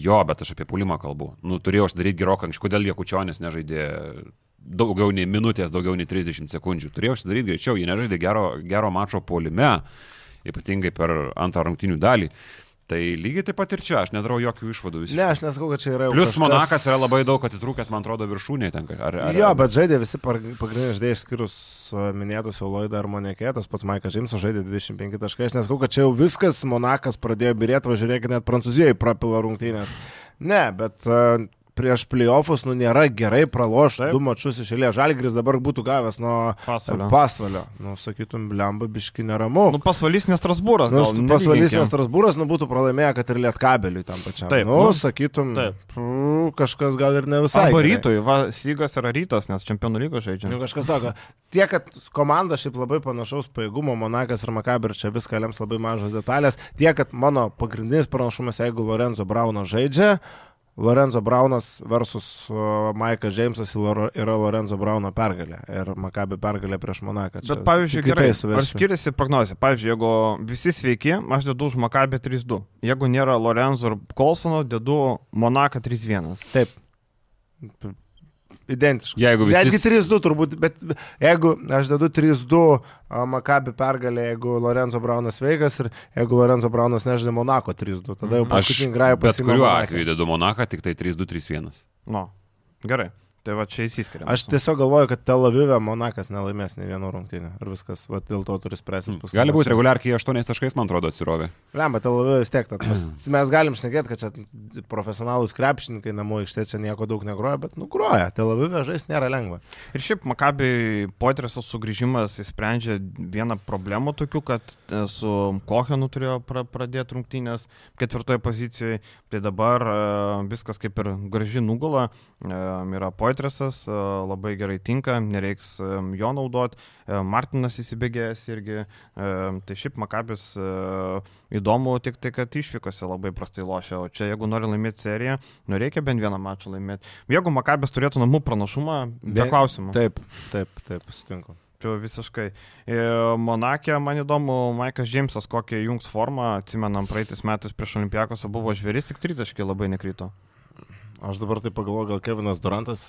S4: Jo, bet aš apie pulimą kalbu. Nu, turėjau aš daryti gerokai anksčiau, kodėl Jekučionis nežaidė daugiau nei minutės, daugiau nei 30 sekundžių. Turėjau aš daryti greičiau, jie nežaidė gero, gero mačo polime, ypatingai per antrą rungtynių dalį. Tai lygiai taip pat ir čia, aš nedarau jokių išvadų visiškai.
S5: Ne, aš nesakau, kad čia yra. jau
S4: Plius
S5: kažkas-
S4: Monakas yra labai daug atitrūkęs, man atrodo, viršūnė tenka. Ar, ar,
S5: Jo, bet žaidė visi pagrindiniai žaidėjai, išskyrus uh, minėtus Eloidą ar Monekė, tas pats Maikas Žemsas žaidė 25 taškai. Aš nesakau, kad čia jau viskas, Monakas pradėjo birėti, važiuokit, net Prancūzijoje prapila rungtynės. Ne, bet uh, prieš playoffus, nu, nėra gerai pralošti du mačius iš eilės. Žalgris dabar būtų gavęs nuo
S3: Pasvalio.
S5: pasvalio. Nu, sakytum, blemba biški neramu.
S3: Nu, pasvalys nes Strasbūras.
S5: Nu, pasvalys
S3: nelyginkim.
S5: nes Strasbūras, nu, būtų pralaimėję, kad ir lietkabeliui tam pačiam.
S3: Taip,
S5: nu,
S3: nu,
S5: sakytum,
S3: taip.
S5: pū, kažkas gal ir ne visai.
S3: Arba rytoj, va, Sygas yra rytas, nes čempionų lygos žaidžia.
S5: Nu, kažkas tokio. Tiek, kad komanda šiaip labai panašaus pajėgumo, Monakas ir Makabir čia viską lems labai mažos detalės. Tiek, kad mano pagrindinis pranašumas, jeigu Lorenzo Braunas žaidžia, Lorenzo Braunas versus Maikas Džeimsas yra Lorenzo Brauno pergalė ir Makabi pergalė prieš Monaką. Čia
S3: Bet pavyzdžiui, gerai, ar skiriasi prognozija? Pavyzdžiui, jeigu visi sveiki, aš dedu už Makabę 3-2. Jeigu nėra Lorenzo ir Kolsono, dedu Monaką 3-1.
S5: Taip. Identiškai.
S4: Jeigu visi-
S5: Netgi 3-2 turbūt, bet jeigu aš dedu 3-2 a, Makabi pergalė, jeigu Lorenzo Braunas veikas ir jeigu Lorenzo Braunas nežaidė Monako 3-2, tada jau
S4: Mhm.
S5: Paskutinį grajų
S4: bet
S5: pasiėmė
S4: kuriuo atveju dedu Monaką, tik tai 3-2-3-1.
S3: Nu, gerai. Tai va čia įsiskiria.
S5: Aš tiesiog galvoju, kad Tel Avive Monakas nelaimės ne vienų rungtynių ir viskas, va, dėl to turi spręstis paskui.
S4: Gali būti reguliarkiai 8 taškais, man atrodo, atsirovė.
S5: Lemba, Tel Avive vis tiek. Mes, mes galim šnekėti, kad čia profesionalūs krepšininkai namų ište čia nieko daug negroja, bet nugroja. Tel Avive žaisti nėra lengva.
S3: Ir šiaip Makabi Poitreso sugrįžimas įsprendžia vieną problemą tokių, kad e, su Kohenu turėjo pra pradėti rungtynės ketvirtoje pozicijoje, tai dabar e, viskas kaip ir graži nugula, e, yra Poitresas, e, labai gerai tinka, nereiks e, jo naudoti, Martinas įsibėgėjęs irgi, e, tai šiaip Makabis e, įdomu tik tai, kad išvykose labai prastai lošia, o čia jeigu nori laimėti seriją, nu reikia bent vieną mačą laimėti. Jeigu Makabis turėtų namų pranašumą, be
S5: Be-
S3: klausimų.
S5: Taip, taip, taip, sutinku.
S3: Visiškai. E, Monakė, man įdomu, Maikas Džeimsas, kokią jungs formą, atsimenam, praeitais metais prieš Olimpiakosą buvo žvėris, tik tritaškai labai nekrito.
S5: Aš dabar tai pagalvoju, gal Kevinas Durantas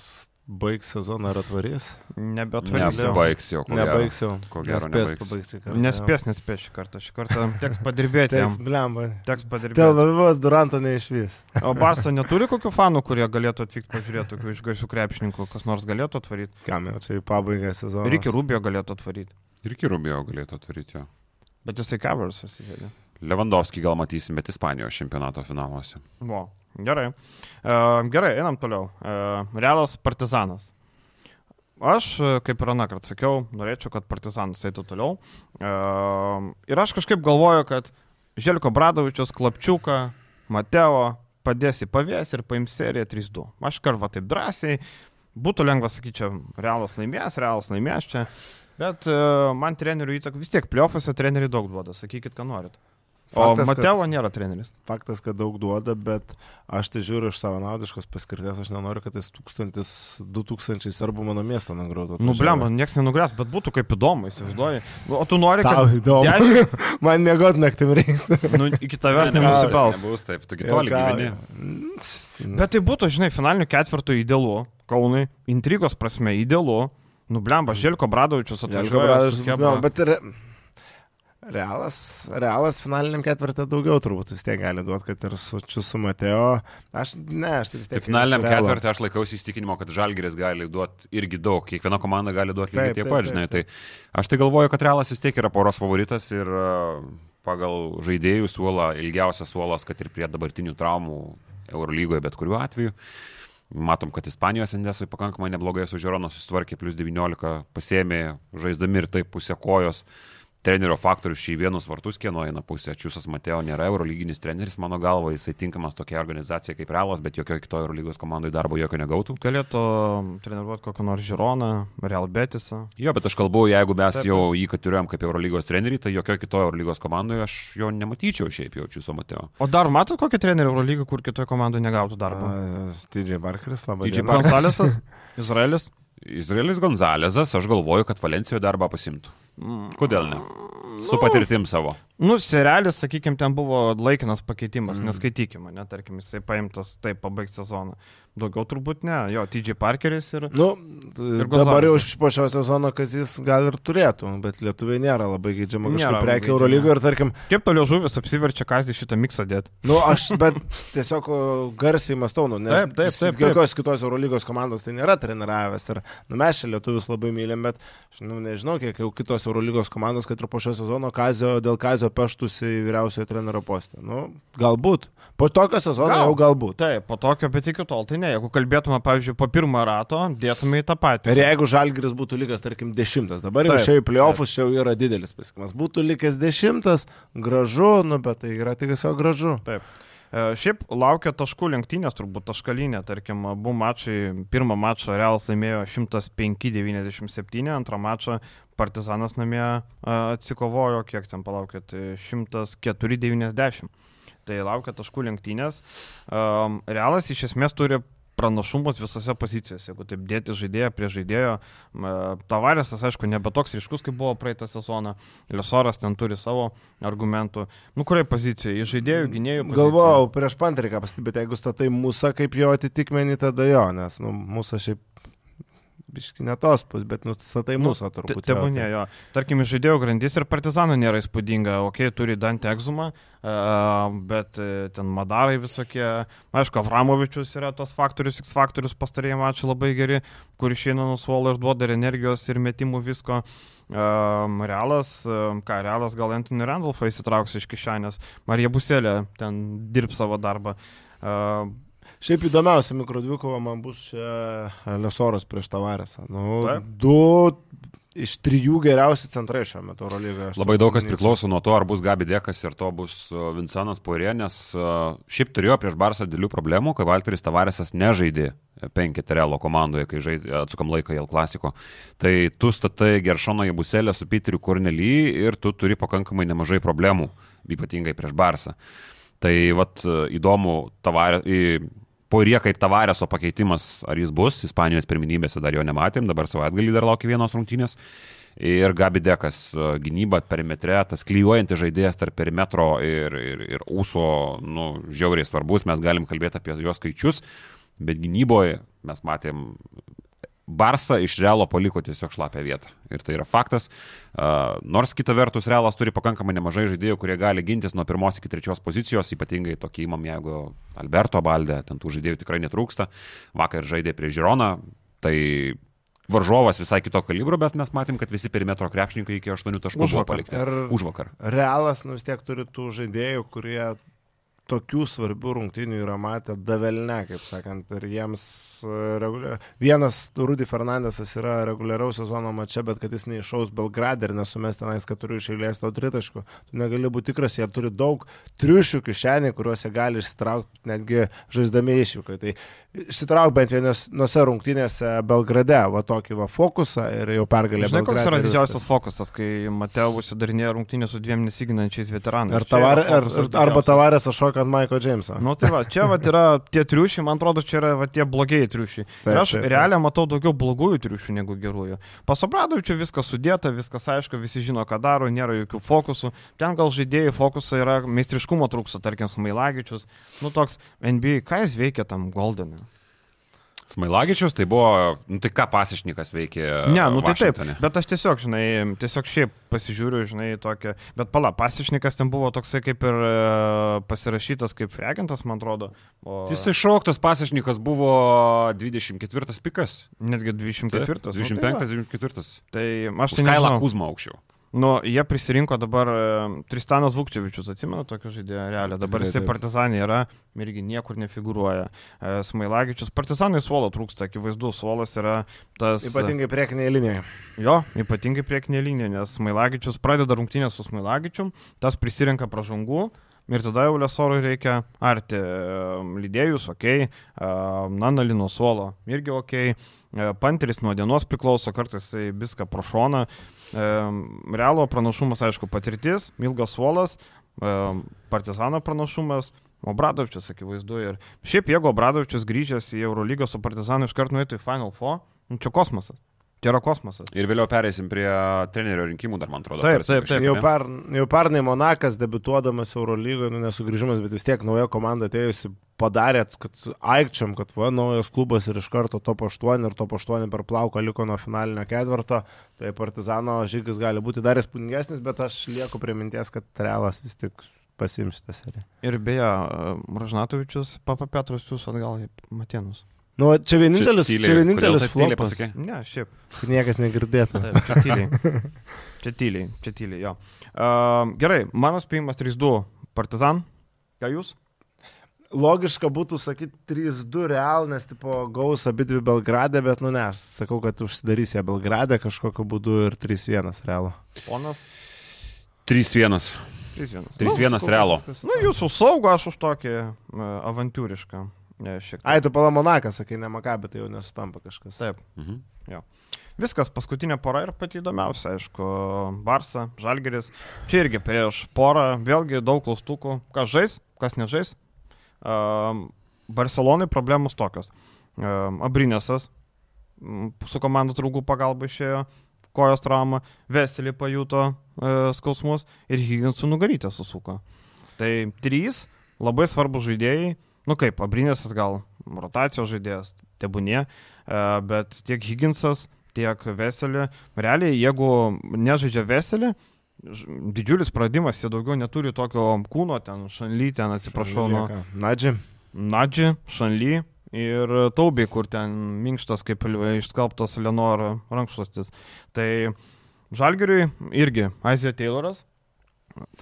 S5: baigs sezoną ar atvarys?
S3: Nebetvarys.
S4: Nebaigs jau.
S5: Nebaigs jau.
S4: Ko gero
S5: Nespės pabaigti.
S3: Nespės, nespės šį kartą. Šį kartą teks padirbėti jam.
S5: Teks, blemba.
S3: Teks padirbėti.
S5: Avivas Duranto neišvys.
S3: O Barsa neturi kokių fanų, kurie galėtų atvykti pažiūrėti, tokių iš garsių krepšininkų, kas nors galėtų atvaryti.
S5: Kam jau čia į pabaigą sezono.
S3: Reikia Rubio galėtų atvaryti.
S4: Ir Kirubio galėtų atvaryti jo.
S3: Bet jisai covers įsėdė.
S4: Lewandowski gal matysim, bet Ispanijos čempionato finaluose.
S3: Vo, gerai. Uh, gerai, einam toliau. Uh, Realas Partizanas. Aš, e, kaip ir aną kartą sakiau, norėčiau, kad Partizanas eitų toliau. Uh, ir aš kažkaip galvoju, kad Želko Bradovičius, Klapčiuką, Mateo padės į pavės ir paims seriją 3-2. Aš karva taip drąsiai. Būtų lengva sakyti, realas laimės, realas laimės čia. Bet uh, man trenerių įtaka vis tiek, pliofuose treneriai daug duoda, sakykit, ką norit. O
S5: Faktas, kad-
S3: Mateo nėra treneris.
S5: Faktas, kad daug duoda, bet aš tai žiūriu iš savanaudiškos paskirties, aš nenoriu, kad jis tūkstantis, du tūkstančiai serbų mano miestą nugrautų.
S3: Nu, blemba, nieks nenugres, bet būtų kaip įdomu, įsivaizduoji. O tu nori,
S5: Tau
S3: kad...
S5: įdomu.
S3: Dešimt,
S5: Man mėgot naktim reiks.
S3: nu, iki tavęs
S5: Ne,
S3: nenusipels.
S4: Nebus taip, tu kitoli gyveni.
S3: Bet tai būtų, žinai, finalinių ketvirtų idealu, Kaunai, intrigos prasme idealu. Nu, blemba, Želko Bradovičius atvažiuoja. su Chebra.
S5: No, bet ir realas, realas finaliniam ketvirtį daugiau turbūt vis tiek gali duoti, kad ir su Čiusu Mateo. Aš, ne, aš tai vis
S4: Tai
S5: tiek.
S4: finaliniam
S5: iš Realo.
S4: ketvirtį aš laikausi įstikinimo, kad Žalgeris gali duoti irgi daug. Kiekviena komanda gali duoti lygiai tiek pat, žinai. Tai aš tai galvoju, kad Realas vis tiek yra poros favoritas ir uh, pagal žaidėjų suolą, ilgiausias suolas, kad ir prie dabartinių traumų Eurolygoje, bet kuriuo atveju. Matom, kad Ispanijos Endesui pakankamai neblogai su Žirono susitvarkė, plus 19 pasėmė, žaisdami ir taip pusę kojos. Trenerio faktorius šį vienus vartus, kieno eina pusė. Čiūsas Mateo nėra eurolyginis treneris, mano galva, jisai tinkamas tokia organizacija kaip Realas, bet jokio kitoje eurolygos komandoje darbo jokio negautų.
S3: Galėtų treniruoti kokią nors Žironą, Real Betisą.
S4: Jo, bet aš kalbu, jeigu mes
S3: Taip,
S4: jau jį katuriuojam kaip eurolygos trenerį, tai jokio kitoje eurolygos komandoje aš jo nematyčiau šiaip jau Čiūso Mateo.
S3: O dar matot kokį trenerių Eurolygą, kur kitoje komandoje negautų darbo?
S5: Didžiai Barkeris, labai
S4: TJ
S5: diena.
S3: Gonzalesas, Izraelis.
S4: Izraelis Gonzalezas, aš galvoju, kad Valencijoje darbą pasimtų. Kodėl ne? Su patirtim savo.
S3: Nu, serialis, sakykime, ten buvo laikinas pakeitimas, mm. neskaitykime, ne, tarkim, jisai paimtas taip pabaigti sezoną. Daugiau turbūt ne, jo, TJ Parkeris ir...
S5: Nu,
S3: Ir
S5: dabar jau
S3: Gonzalesas.
S5: po šio sezono, kas jis gal ir turėtų, bet lietuviai nėra labai geidžiama kažkokia
S3: geidžiama.
S5: Eurolygoje ir tarkim,
S3: Kaip toliau žuvis apsiverčia, ką jis šitą miksą dėt?
S5: nu aš, bet tiesiog garsiai mastau, nu, nes
S3: Taip, taip, taip,
S5: jokios kitos Eurolygos komandos tai nėra treniravęs ir, nu, mes čia lietuvius labai mylim, bet, nu, nežinau, kiek jau kitos Eurolygos komandos, kad ir po šio sezono kazio, dėl kazio peštųsi į vyriausiojo trenerio postą. Nu, galbūt. Po tokio sezono
S3: Gal.
S5: jau galbūt.
S3: Taip, po tokio, bet iki tol tai ne. Jeigu kalbėtume, pavyzdžiui, po pirmo rato, dėtume į tą patį.
S5: Ir jeigu Žalgiris būtų likęs, tarkim, dešimtas, dabar jau
S3: Taip,
S5: šiai playoffus čia jau yra didelis pasiekimas. Būtų likęs dešimtas, gražu, nu, bet tai yra tik tiesiog gražu.
S3: Taip. E, Šiaip laukia taškų lenktynės, turbūt taškalinė, tarkim, abu mačai, pirmą mačą Realas laimėjo 105-97, antrą mačą Partizanas namie a, atsikovojo, kiek ten palaukėt, 104-90. Tai laukia taškų lenktynės. Realas iš esmės turi pranašumus visose pozicijose, jeigu taip dėti žaidėją prie žaidėjo. Tavarėsas, aišku, nebe toks ryškus, kaip buvo praeitą sezoną. Lesoras ten turi savo argumentų. Nu, kuriai pozicijai? Į žaidėjų, gynėjų. poziciją?
S5: Galvojau, prieš pantriką pastebėti, jeigu statai mūsų kaip jo atitikmenį, tada jo, nes nu, mūsų šiaip biški ne tos pus, bet nu, statai mūsų turbūt.
S3: Tebūnė,
S5: tai-
S3: jo. Tarkim, iš žaidėjų grandis ir partizanų nėra įspūdinga. Ok, turi Dante Egzumą, bet e, ten Madarai visokie. Aišku, Avramovičius yra tos faktorius, X faktorius pastarėjai mačiai labai geri, kur išeina nuo suolo ir duoda ir energijos, ir metimų visko. Realas, ką, realas gal Anthony Randolfą įsitrauks iš kišenės. Marija Buselė ten dirb savo darbą.
S5: Šiaip įdomiausia mikrodvikova man bus čia Lesoras prieš Tavarėsą. Nu,
S3: Taip.
S5: du iš trijų geriausių centrai šiuo metu Eurolygoje.
S4: Labai daug kas priklauso nuo to, ar bus Gabi Dekas ir to bus uh, Vincentas Poirė, nes uh, šiaip turėjo prieš Barsą didelių problemų, kai Valteris Tavaresas nežaidė penketą realo komandoje, kai žaidė, atsukam laiką į El Klasiko. Tai tu statai Geršoną į Buselę su Piteriu Kornely ir tu turi pakankamai nemažai problemų, ypatingai prieš Barsą. Tai vat uh, įdomu, tavarė, į Poirie kaip Tavareso pakeitimas, ar jis bus, Ispanijos pirminybėse dar jo nematėm, dabar savaitgalį dar laukia vienos rungtynės. Ir Gabi Dekas uh, gynyba perimetre, tas klyjuojantis žaidėjas tarp perimetro ir, ir, ir ūso, nu, žiauriai svarbus, mes galim kalbėti apie jo skaičius, bet gynyboje mes matėm Barsą iš Realo paliko tiesiog šlapę vietą. Ir tai yra faktas. Uh, nors kita vertus, Realas turi pakankamai nemažai žaidėjų, kurie gali gintis nuo pirmos iki trečios pozicijos, ypatingai tokį įmam, jeigu Alberto Baldė, ten tų žaidėjų tikrai netrūksta. Vakar žaidė prie Žironą, tai varžovas visai kito kalibro, bet mes matėm, kad visi perimetro krepšininkai iki 8 taškų buvo palikti. Už vakar.
S5: Realas nu, vis tiek turi tų žaidėjų, kurie tokių svarbių rungtynių yra matę davelne, kaip sakant, ir jiems e, regulia... vienas Rudy Fernandesas yra reguliaraus sezono mače, bet kad jis neišaus Belgradę ir nesumės tenais keturių iš eilės tau tritaškų, tu negali būti tikras, jie turi daug triušių kišenį, kuriuos jie gali išsitraukti netgi žaisdami išvykai. Tai išsitrauk bent vienose rungtynėse Belgrade, va tokį va fokusą ir jau pergalė.
S3: Žinai, koks
S5: Belgrade
S3: yra
S5: ir
S3: didžiausias fokusas, kai Mateo užsidarinėja rungtynį su dviem nesiginančiais veteranais.
S5: Ar
S3: yra
S5: tavarė, ar, arba tavarės aš šoka ant Maiko Džeimso.
S3: Nu tai va, čia va yra tie triušiai, man atrodo, čia yra va, tie blogieji triušiai.
S5: Taip,
S3: Ir aš
S5: taip, taip.
S3: realiai matau daugiau blogųjų triušių negu gerųjų. Pasobradovičiu viskas sudėta, viskas aišku, visi žino, ką daro, nėra jokių fokusų. Ten gal žaidėjų fokusai yra meistriškumo trūksta, tarkim, Smailagičius. Nu toks NBA, ką jis veikia tam Goldenui?
S4: Smailagičius tai buvo, nu tai ką pasišnikas veikė.
S3: Ne, nu tai taip,
S4: Vašingtone?
S3: bet aš tiesiog, žinai, tiesiog šiaip pasižiūriu, žinai, tokią, bet pala, pasišnikas ten buvo toksai kaip ir e, pasirašytas kaip reagentas, man atrodo. O
S4: Jisai šauktas pasišnikas buvo 24 pikas.
S3: netgi 24. nu, tai va.
S4: 25-24.
S3: Tai aš tai
S4: Kailą. Kuzma aukščiau.
S3: Nu, jie prisirinko dabar e, Tristanas Vukčevičius, atsimenu tokio žaidėjo realią. Dabar
S5: Tikrai
S3: jisai
S5: taip.
S3: partizanė yra, irgi niekur nefigūruoja. E, Smailagičius, partizanai suolo trūksta, akivaizdu, suolas yra tas...
S5: Ypatingai priekinėje linijoje.
S3: Jo, ypatingai priekinė linija, nes Smailagičius pradeda rungtynę su Smailagičium, tas prisirenka pražangų. Ir tada jau Lesorui reikia arti e, lydėjus, ok, Nanali nuo suolo irgi ok, Panteris nuo dienos priklauso, kartais viską pro šoną. Realo pranašumas, aišku, patirtis, ilgas suolas, Partizano pranašumas, O Bradovičius, akivaizdu. Ir šiaip jeigu Bradovičius grįžęs į Eurolygą su Partizanu iš karto nueitų į Final Four, čia kosmosas. Tai yra kosmosas.
S4: Ir vėliau pereisim prie trenerio rinkimų, dar man atrodo.
S3: Taip, taip, taip.
S5: Jau, per, jau pernai Monakas debituodamas Eurolygoje, nu nesugrįžimas, bet vis tiek nauja komanda atėjusi padarėt, kad aikčiam, kad va, naujas klubas ir iš karto top 8 ir top 8 per plauką liko nuo finalinio ketvirto, tai Partizano žygis gali būti dar įspūdingesnis, bet aš lieku prie minties, kad Realas vis tik pasims šitą seriją.
S3: Ir beje, Ražnatovičius, Papa Petrus, jūs atgal į Matėnus.
S5: Nu, čia vienintelis,
S4: tyliai-
S5: čia vienintelis flopas?
S3: Ne, šiaip.
S5: kad niekas negirdėtų.
S3: Taip, čia tyliai. Čia tyliai, čia tyliai, jo. Uh, gerai, mano spėjimas 3-2 Partizan. Ką jūs?
S5: Logiška būtų sakyti 3-2 real, nes tipo gaus abi dvi Belgrade, bet nu ne, aš sakau, kad užsidarys ją Belgrade kažkokiu būdu ir 3-1 realo.
S3: Ponas?
S4: 3-1.
S3: 3-1.
S4: 3-1 Realo.
S3: Nu, jūsų saugo, aš už tokį uh, avantūrišką. Ne, šiek tiek.
S5: Ai, tu pala Monakas, sakai, ne Makabė, tai jau nesutampa kažkas.
S3: Taip.
S4: Mhm.
S3: Viskas, paskutinė pora ir pati įdomiausia, aišku, Barsa, Žalgeris. Čia irgi prieš porą, vėlgi daug klaustukų, kas žais, kas nežais. Um, Barcelonai problemos tokios. Um, Abrinėsas mm, su komandos draugų pagalba išėjo, kojos trauma, Veselį pajuto uh, skausmus ir Higginsų nugarytę susuko. Tai trys labai svarbus žaidėjai, nu kaip, Abrinėsas gal rotacijos žaidėjas, tebūnie, uh, bet tiek Higginsas, tiek Veselį, realiai jeigu nežaidžia Veselį, didžiulis pradimas, jie daugiau neturi tokio kūno, ten šanly, ten atsiprašau, nuo
S5: Nadži.
S3: Nadži, šanly ir taubiai, kur ten minkštas kaip išskalbtas Lenor rankšluostis. Tai Žalgiriui irgi Azija Tayloras.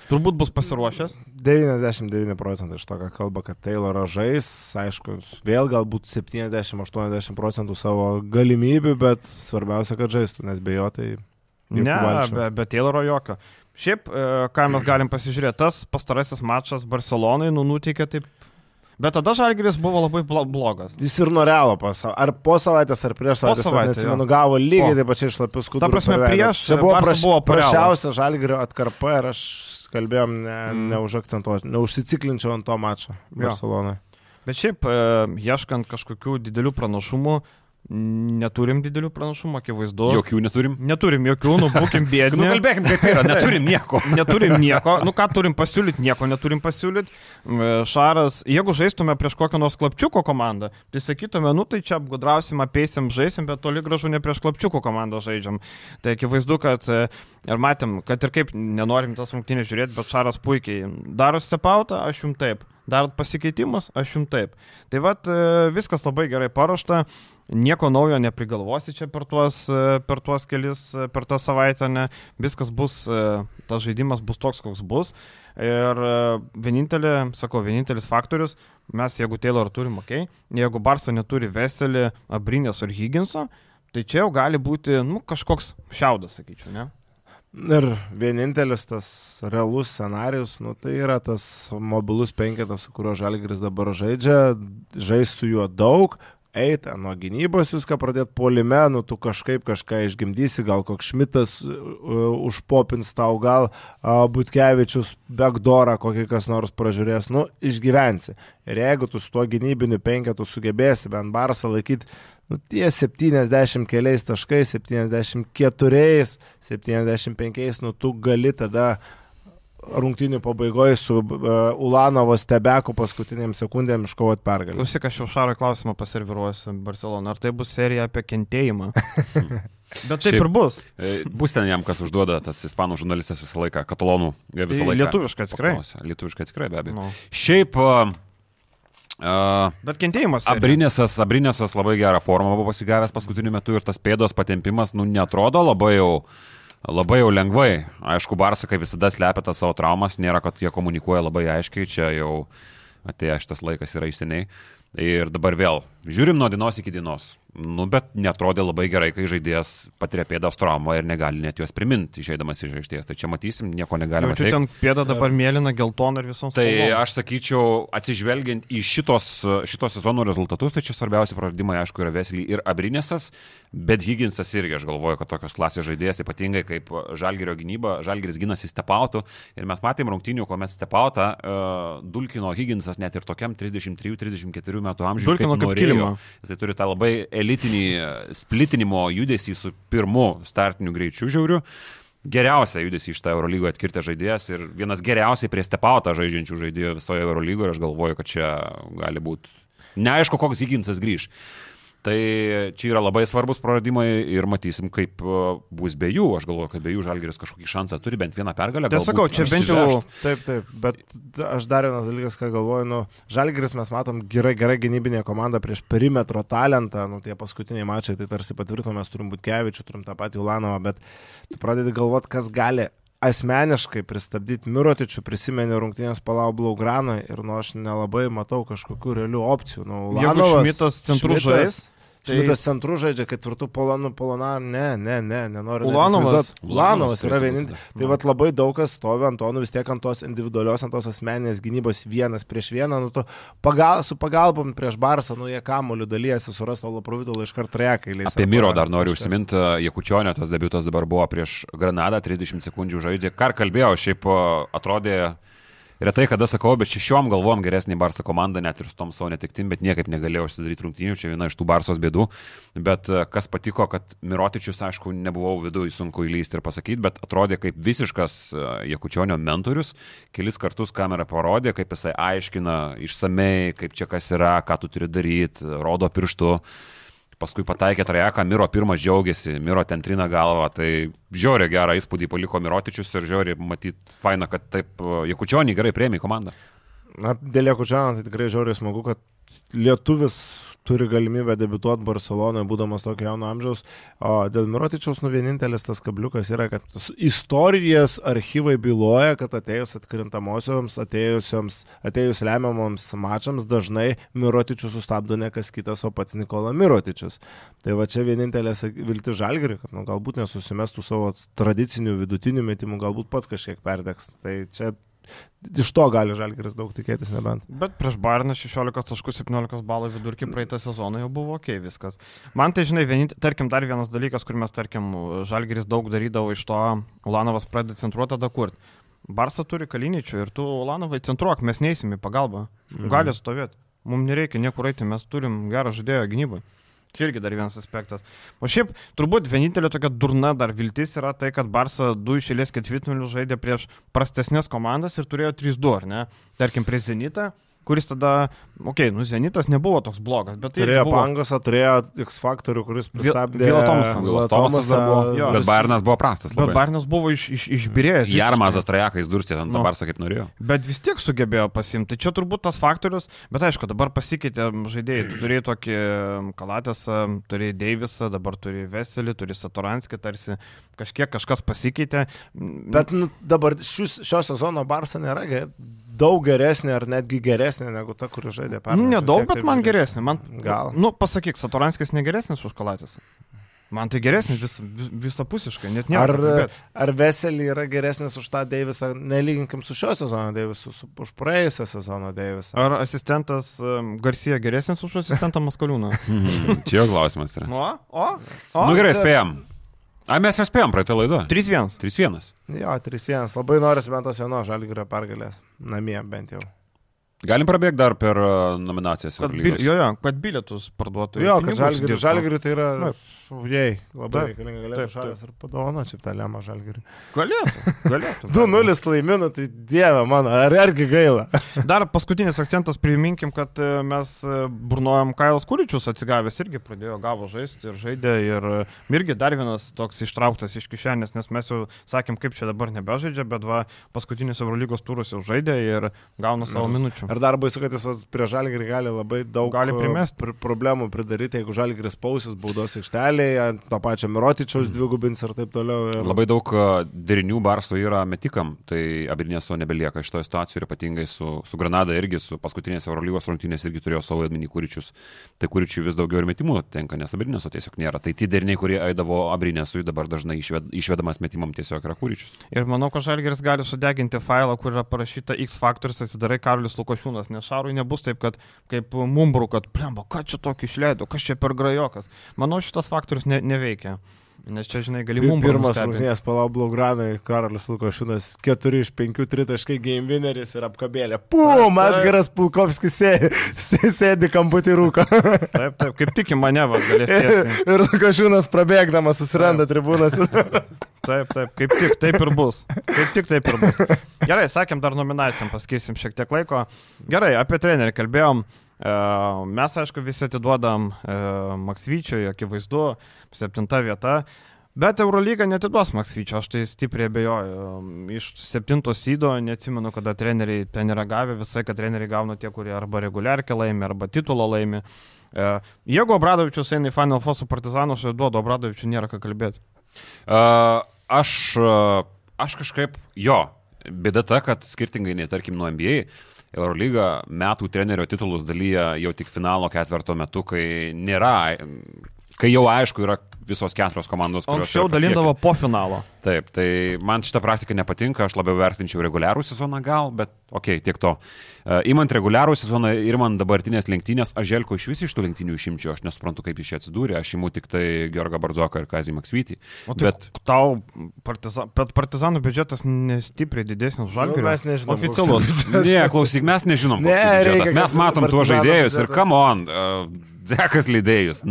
S3: Turbūt bus pasiruošęs.
S5: 99 procentai iš to, ką kalba, kad Tayloras žais, aišku, vėl galbūt 70-80 procentų savo galimybių, bet svarbiausia, kad žaistų, nes be jo tai...
S3: Ne, be, be Tayloro jokio. Šiaip, e, ką mes galim pasižiūrėti, tas pastarasis mačas Barcelonai nu, nuteikė taip. Bet tada Žalgiris buvo labai blo- blogas.
S5: Jis ir nuo realo po, sava- ar po savaitės, ar prieš
S3: Po
S5: savaitės,
S3: savaitę,
S5: neatsimenu,
S3: jo.
S5: gavo lygiai taip pačiai šlapius skudurus.
S3: Ta prasme, prieš
S5: Čia buvo, praš,
S3: buvo
S5: prašiausia žalgerio atkarpa ir aš kalbėjom, ne,
S3: Mm.
S5: neužakcentuosiu, neužsiciklinčiau ant to mačo Barcelonoje.
S3: Bet šiaip, e, ieškant kažkokių didelių pranašumų, neturim didelių pranašumų, akivaizdu.
S4: Jokių neturim.
S3: Neturim jokių, nu būkim
S4: Nu,
S3: bėdini.
S4: kalbėkim, kaip yra, neturim nieko.
S3: Neturim nieko, nu ką turim pasiūlyti, nieko neturim pasiūlyti. Šaras, jeigu žaistume prieš kokią nors klapčiuko komandą, tai sakytume, nu tai čia apgudrausim, apeisim, žaisim, bet toli gražu ne prieš klapčiuko komandą žaidžiam. Tai akivaizdu, kad e, ir matėm, kad ir kaip nenorim tas rungtynės žiūrėti, bet Šaras puikiai daro stepautą, aš jums taip. Darot pasikeitimus, aš jums taip. Tai vad viskas labai gerai paruošta, nieko naujo neprigalvosi čia per tuos, e, per tuos kelis, e, per tą savaitę, ne. Viskas bus, e, tas žaidimas bus toks, koks bus. Ir vienintelė, sakau, vienintelis faktorius, mes jeigu Taylor turim, ok, jeigu Barsa neturi Veselį, Abrinės ar Higginso, tai čia jau gali būti, nu, kažkoks šiaudas, sakyčiau, ne?
S5: Ir vienintelis tas realus scenarius, nu, tai yra tas mobilus penketas, su kuriuo Žalgiris dabar žaidžia, žais su juo daug, eiti nuo gynybos viską pradėti polime, nu tu kažkaip kažką išgimdysi, gal koks šmitas uh, užpopins tau, gal uh, Butkevičius backdoorą kokį kas nors pražiūrės, nu išgyvensi. Ir jeigu tu su tuo gynybiniu penketu sugebėsi bent barsą laikyti, nu tie 70 keliais taškais, 74, 75, nu tu gali tada rungtinių pabaigoje su uh, Ulanovo stebeku paskutiniam sekundėm iškovoti pergalę.
S3: Klausyk, aš jau Šaro klausimą paserviruosiu Barcelona. Ar tai bus serija apie kentėjimą? Bet taip
S4: Šiaip-
S3: ir bus.
S4: E, Bus ten jam, kas užduoda, tas ispanų žurnalistas visą laiką, katalonų, visą
S3: Tai
S4: laiką.
S3: lietuviškai atskirai.
S4: Lietuviškai atskirai, be abejo.
S3: Nu.
S4: Šiaip, uh, uh,
S3: Bet kentėjimas. serija.
S4: Abrinėsas, Abrinėsas labai gerą formą buvo pasigavęs paskutiniu metu ir tas pėdos patempimas, nu, netrodo labai jau labai jau lengvai. Aišku, Barsa, kaip visada, slepia tas savo traumas, nėra, kad jie komunikuoja labai aiškiai, čia jau atėjo šitas laikas yra įseniai. Ir dabar vėl, žiūrim nuo dienos iki dienos. Nu, bet netrodė labai gerai, kai žaidėjas patiria pėdos traumą ir negali net jos priminti išeidamas iš aikštės. Tai čia matysim, nieko negalime
S3: Čia ten pėda dabar mėlyna, geltona ir visoms.
S4: Tai
S3: spalvom.
S4: aš sakyčiau, atsižvelgiant į šitos, šitos sezono rezultatus, tai čia svarbiausi praradimai, aišku, yra Vesley ir Abrinesas, bet Higginsas irgi, aš galvoju, kad tokios klasės žaidėjas, ypatingai kaip Žalgerio gynyba, Žalgeris gynasi stepautų ir mes matėm rungtinių, kuomet stepautą uh, dulkino Higginsas net ir tokiam 33-34 metų amžiuje.
S3: Dulkino kaip kilimą.
S4: Jisai turi tą labai elitinį e, splitinimo judesį su pirmu startiniu greičiu žiauriu. Geriausią judesį iš tą Eurolygoje atkirtę žaidėjas ir vienas geriausiai prie stepautą žaidžiančių žaidėjų visoje Eurolygoje ir aš galvoju, kad čia gali būti neaišku, koks Higginsas grįž. Tai čia yra labai svarbus praradimai ir matysim, kaip uh, bus be jų. Aš galvoju, kad be jų Žalgeris kažkokį šansą turi, bent vieną pergalę.
S3: Tai
S4: galbūt
S3: sakau, čia bent jau.
S5: Taip, taip, bet aš dar vienas dalykas, ką galvoju, nu, Žalgiris mes matom gerai, gerai gynybinė komanda prieš perimetro talentą, nu, tie paskutiniai mačai, tai tarsi patvirtino, mes turim būti Kevičių, turim tą patį Ulanovą, bet tu pradedi galvoti, kas gali asmeniškai pristabdyti Mirotičių, prisimeni rungtynės palau Blaugranoje ir nu aš nelabai matau kažkokių realių opcijų. Nu,
S3: Jeigu
S5: Ulanovas-
S3: Šmitas
S5: Šmitas-
S3: žais, tai-
S5: Šmitas centru žaidžia, ketvirtų polonų polonar, ne, ne, ne, nenoriu.
S3: Ulanovas.
S5: Ulanovas yra vienintelis. Tai vad labai daug kas stovi ant to, nu vis tiek ant tos individualios, ant tos asmeninės gynybos vienas prieš vieną, nu tu pagal, su pagalbom prieš Barsą, nu jie kamoliu dalyjasi, suras Tolo Providolo iš karto rekai.
S4: Apie Miro dar noriu užsiminti, Jekučionio tas debutas dabar buvo prieš Granadą, 30 sekundžių žaidė. Ką ir kalbėjau, šiaip atrodė retai kada sakau, bet šešiom galvom geresnį Barso komandą, net ir su tom savo netiktim, bet niekaip negalėjau užsidaryti rungtynių, čia viena iš tų Barsos bėdų. Bet e, kas patiko, kad Mirotičius, aišku, nebuvau viduje sunku įlysti ir pasakyti, bet atrodė kaip visiškas e, Jekučionio mentorius. Kelis kartus kamera parodė, kaip jisai aiškina išsamei, kaip čia kas yra, ką tu turi daryti, rodo pirštu paskui pataikė trajeką, Miro pirmas džiaugiasi, Miro ten trina galvą, tai žiauriai gerą įspūdį paliko Mirotičius ir žiauriai matyt, faina, kad taip Jekučionį gerai prieimė komandą.
S5: Na, dėl Jekučiano tai tikrai žiauriai smagu, kad lietuvis turi galimybę debituoti Barcelonoje, būdamas tokio jauno amžiaus. O dėl Mirotičiaus, nu vienintelis tas kabliukas yra, kad istorijos archyvai byloja, kad atėjus atkrintamosioms, atėjusioms, atėjus lemiamoms mačams, dažnai Mirotičius sustabdo ne kas kitas, o pats Nikola Mirotičius. Tai va čia vienintelės vilti žalgiri, kad nu, galbūt nesusimestų savo tradicinių vidutinių metimų, galbūt pats kažkiek perdegs. Tai čia iš to gali žalgiris daug tikėtis nebent.
S3: Bet prieš Bairną 16 taškų 17 balų vidurkį praeitą sezoną jau buvo ok viskas. Man tai, žinai, vienint, tarkim, dar vienas dalykas, kur mes, tarkim, Žalgeris daug darydavo iš to, Ulanovas pradeda centruoti, tada kur. Barsa turi kaliničių ir tu Ulanovai centruok, mes neįsim į pagalbą.
S5: Mhm.
S3: Gali stovėti. Mums nereikia niekur eiti, mes turim gerą žaidėją gynybai. Čia irgi dar vienas aspektas. O šiaip, turbūt vienintelė tokia durna dar viltis yra tai, kad Barsa du išėlės ketvirtfinalius žaidė prieš prastesnės komandas ir turėjo 3-2, ar ne? Tarkim, prieš Zenitą, kuris tada, okei, okay, nu Zenitas nebuvo toks blogas, bet tai
S5: Turėjo
S3: buvo.
S5: Pangosą, turėjo X faktorių, kuris pristabdė
S3: Vila Thomasą.
S4: Vilas Tomasas buvo,
S3: Jo.
S4: bet Bairnas buvo prastas.
S3: Bet
S4: labai.
S3: Barnas buvo iš, iš, išbirėjęs.
S4: Jarmazas trajeką įsdurstė ant
S3: Nu.
S4: no. Barsą kaip norėjo.
S3: Bet vis tiek sugebėjo pasimti. Čia turbūt tas faktorius, bet aišku, dabar pasikeitė žaidėjai. Tu turėjai tokį Kalatėsą, turėjai Deivisą, dabar turi Veselį, turi Satoranskį, tarsi kažkiek kažkas pasikeitė.
S5: Bet nu, dabar šius, šio sezono Barsa nėra daug geresnė ar netgi geresnė negu ta, kuri žaidė pernai.
S3: Nu,
S5: Aš vis
S3: nedaug, bet man geresnė. Man,
S5: Gal.
S3: Nu, pasakyk, Satoranskis negeresnis už Kalatėsą. Man tai geresnis vis, vis, visapusiškai, net ne.
S5: Ar, ar Veselį yra geresnis už tą Deivisą, nelyginkim su šio sezono Deivisu, su už praėjusio sezono Deivisą.
S3: Ar asistentas um, Garcia geresnis už asistentą Maskaliūną?
S4: Čia jo klausimas yra.
S3: Nu, o, o.
S4: Nu gerai, spėjom. A, mes jau spėjom praeitą laidą.
S3: 3-1.
S4: 3-1.
S5: Jo, 3-1. Labai noriu bent tos vienos žalgyrio pergalės. Namie bent jau.
S4: Galim prabėgti dar per uh, nominacijas.
S3: Kad, bil, jo, jo, kad bilietus parduotų.
S5: Jo, kad žalgyrio tai yra
S3: Taip.
S5: Šaujai. Labai reikalinga galėtų šalis ir padovano čia tą lemą žalgyrį.
S3: Galėtų. galėtų
S5: 2-0 laiminu, tai dieve mano, ar irgi gaila.
S3: Dar paskutinis akcentas, priminkim, kad e, mes e, burnojom Kailas Kuričius atsigavęs irgi pradėjo gavo žaisti ir žaidė ir e, irgi dar vienas toks ištrauktas iš kišenės, nes mes jau sakėm, kaip čia dabar nebežaidžia, bet va paskutinis Eurolygos turus jau žaidė ir gauna savo minučių.
S5: Ir dar baisu, kad jis prie Žalgirį gali labai daug
S3: Gali primest.
S5: pr problemų pridaryti, jeigu Žalgiris pausis baudos aikštelėje, ant to pačio Mirotičiaus dvigubins ir taip toliau. Ir...
S4: Labai daug a, derinių Barso yra metikam, tai Abrinėso nebelieka šitoje situacijoje ir ypatingai su, su Granada irgi, su paskutinės Eurolygos rungtynės irgi turėjo savo atminį kūričius. Tai kūričių vis daugiau ir metimų tenka, nes Abrinėso tiesiog nėra. Tai tie deriniai, kurie eidavo Abrinėsui, dabar dažnai išved, išvedamas metimam tiesiog yra kūričius.
S3: Ir manau, kad Žalgeris gali sudeginti failą, kur yra parašyta X faktorius, atsidarai Karolis Lukošiūnas, nes Šarui nebus taip, kad kaip Mumbru, kad plemba, ką čia tokį išleido, kas čia per grajokas. Manau, šitas faktorius ne, neveikia. Nes čia, žinai, gali
S5: Pi-
S3: Mumbru.
S5: Pirmas rungtynės Palablo Granui, Karolis Lukošinas, 4 iš 5 tritaškai game winneris ir apkabėlė. Pum,
S3: Taip.
S5: Edgaras Pulkovskis sėdi, sė- sėdi kamputį rūką.
S3: Taip, taip, kaip tik į mane va, galės tiesiai.
S5: ir Lukošinas prabėgdamas susiranda tribūnas. ir-
S3: Taip, taip, kaip tik taip ir bus. Kaip tik taip ir bus. Gerai, sakėm, dar nominacijom paskirsim šiek tiek laiko. Gerai, apie trenerį kalbėjom. Mes, aišku, visi atiduodam e, Maksvyčiui, akivaizdu, septinta vieta. Bet Eurolyga netiduos Maksvyčio, aš tai stipriai abejoju. Iš septinto sydo neatsimenu, kada treneriai ten yra gavę, visai, kad treneriai gauna tie, kurie arba reguliarkį laimi, arba titulo laimi. Jeigu Obradovičius eina į Final Four su Partizanu, aš duodu Obradovičiu, nėra ką kalbėti.
S4: Uh, aš, uh, aš kažkaip, jo, bėda ta, kad skirtingai nei tarkim nuo NBA, Eurolyga metų trenerio titulus dalyja jau tik finalo ketverto metu, kai nėra, kai jau aišku yra visos keturios komandos. kurios
S3: Anksčiau dalindavo po finalo.
S4: Taip, tai man šita praktika nepatinka, aš labiau vertinčiau reguliarų sezoną gal, bet okei, okay, tiek to. Uh, Įmant reguliarų sezoną ir man dabartinės lenktynės, aš Želko iš vis iš tų lenktynių išimčiau, aš nesuprantu, kaip jis čia atsidūrė, aš imu tik tai Georgą Bardzoką ir Kazį Maksvytį.
S3: O tai
S4: Bet
S3: tau partiza, bet partizanų biudžetas nestipriai didesnis už žalgirį.
S5: mes nežinom,
S3: Oficialus.
S4: Ne, klausyk, mes nežinom,
S5: Ne, reikia,
S4: mes matom tuos žaidėjus ir
S5: biudžetas.
S4: come on, uh, Zekas lydėjus.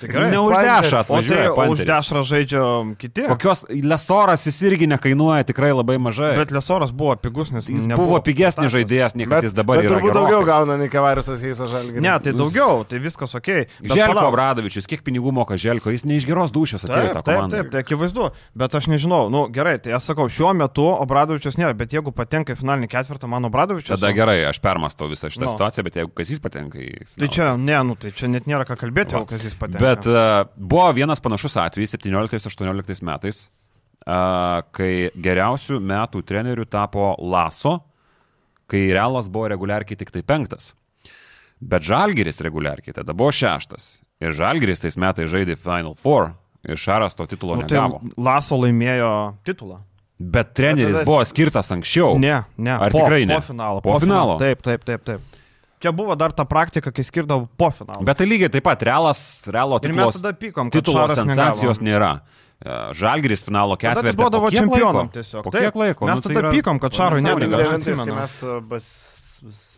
S3: Tikrai?
S4: Neuždešą
S3: O tai
S4: atvažiuoja.
S3: už
S4: Panteris.
S3: dešrą žaidžia kiti.
S4: Kokios Lesoras jis irgi nekainuoja tikrai labai mažai.
S3: Bet Lesoras buvo pigus, nes
S4: jis
S3: nebuvo
S4: buvo pigesnis
S3: kontaktas.
S4: žaidėjas, nei kad jis dabar
S5: bet
S4: yra.
S5: turbūt
S4: gerokai.
S5: daugiau gauna Nikavarisas Heisas Žalgirį.
S3: Ne, tai daugiau, tai viskas ok. Bet
S4: Želko
S3: palauk.
S4: Obradovičius, kiek pinigų moka Želko, jis ne iš geros dušios atėjo
S3: Taip, taip,
S4: komandą.
S3: taip, tai akivaizdu, bet aš nežinau, nu gerai, tai aš sakau, šiuo metu Obradovičius nėra, bet jeigu patenka į finalinį ketvirtą, mano Obradovičius.
S4: Tada gerai, aš permastau visą šitą
S3: Nu.
S4: situaciją, bet jeigu kas jis patenka į...
S3: Tai
S4: finalą-
S3: čia, ne, nu tai čia net nėra ką kalbėti, o kas jis patenka.
S4: Bet uh, buvo vienas panašus atvejis 17-18 metais, uh, kai geriausių metų trenerių tapo Laso, kai Realas buvo reguliarkiai tik tai penktas. Bet Žalgiris reguliarkiai tada buvo šeštas. Ir Žalgiris tais metais žaidė Final Four ir Šaras to titulo
S3: nu, tai
S4: negavo.
S3: Laso laimėjo titulą.
S4: Bet treneris
S5: tada-
S4: buvo skirtas anksčiau.
S3: Ne, ne.
S4: Ar
S3: po,
S4: tikrai ne?
S3: Po finalo.
S4: Po finalo?
S3: Taip, taip, taip, taip. Čia buvo dar ta praktika, kai skirdavo po finalo.
S4: Bet tai lygiai taip pat Realas, Realo
S3: Ir
S4: titulo,
S3: mes tada pykom, kad
S4: titulo sensacijos
S3: negavo.
S4: nėra. E, Žalgiris finalo ketvirtį.
S3: atiduodavo
S4: po kiek
S3: čempionam tiesiog.
S4: Po
S3: Taip,
S4: kiek laiko?
S3: Mes
S4: Nu, tai
S3: tada
S4: yra
S3: pykom, kad Šarui
S4: nesąmonė.
S3: nedavė. Aš
S5: 99, kai
S3: atsimenu.
S5: mes uh, bas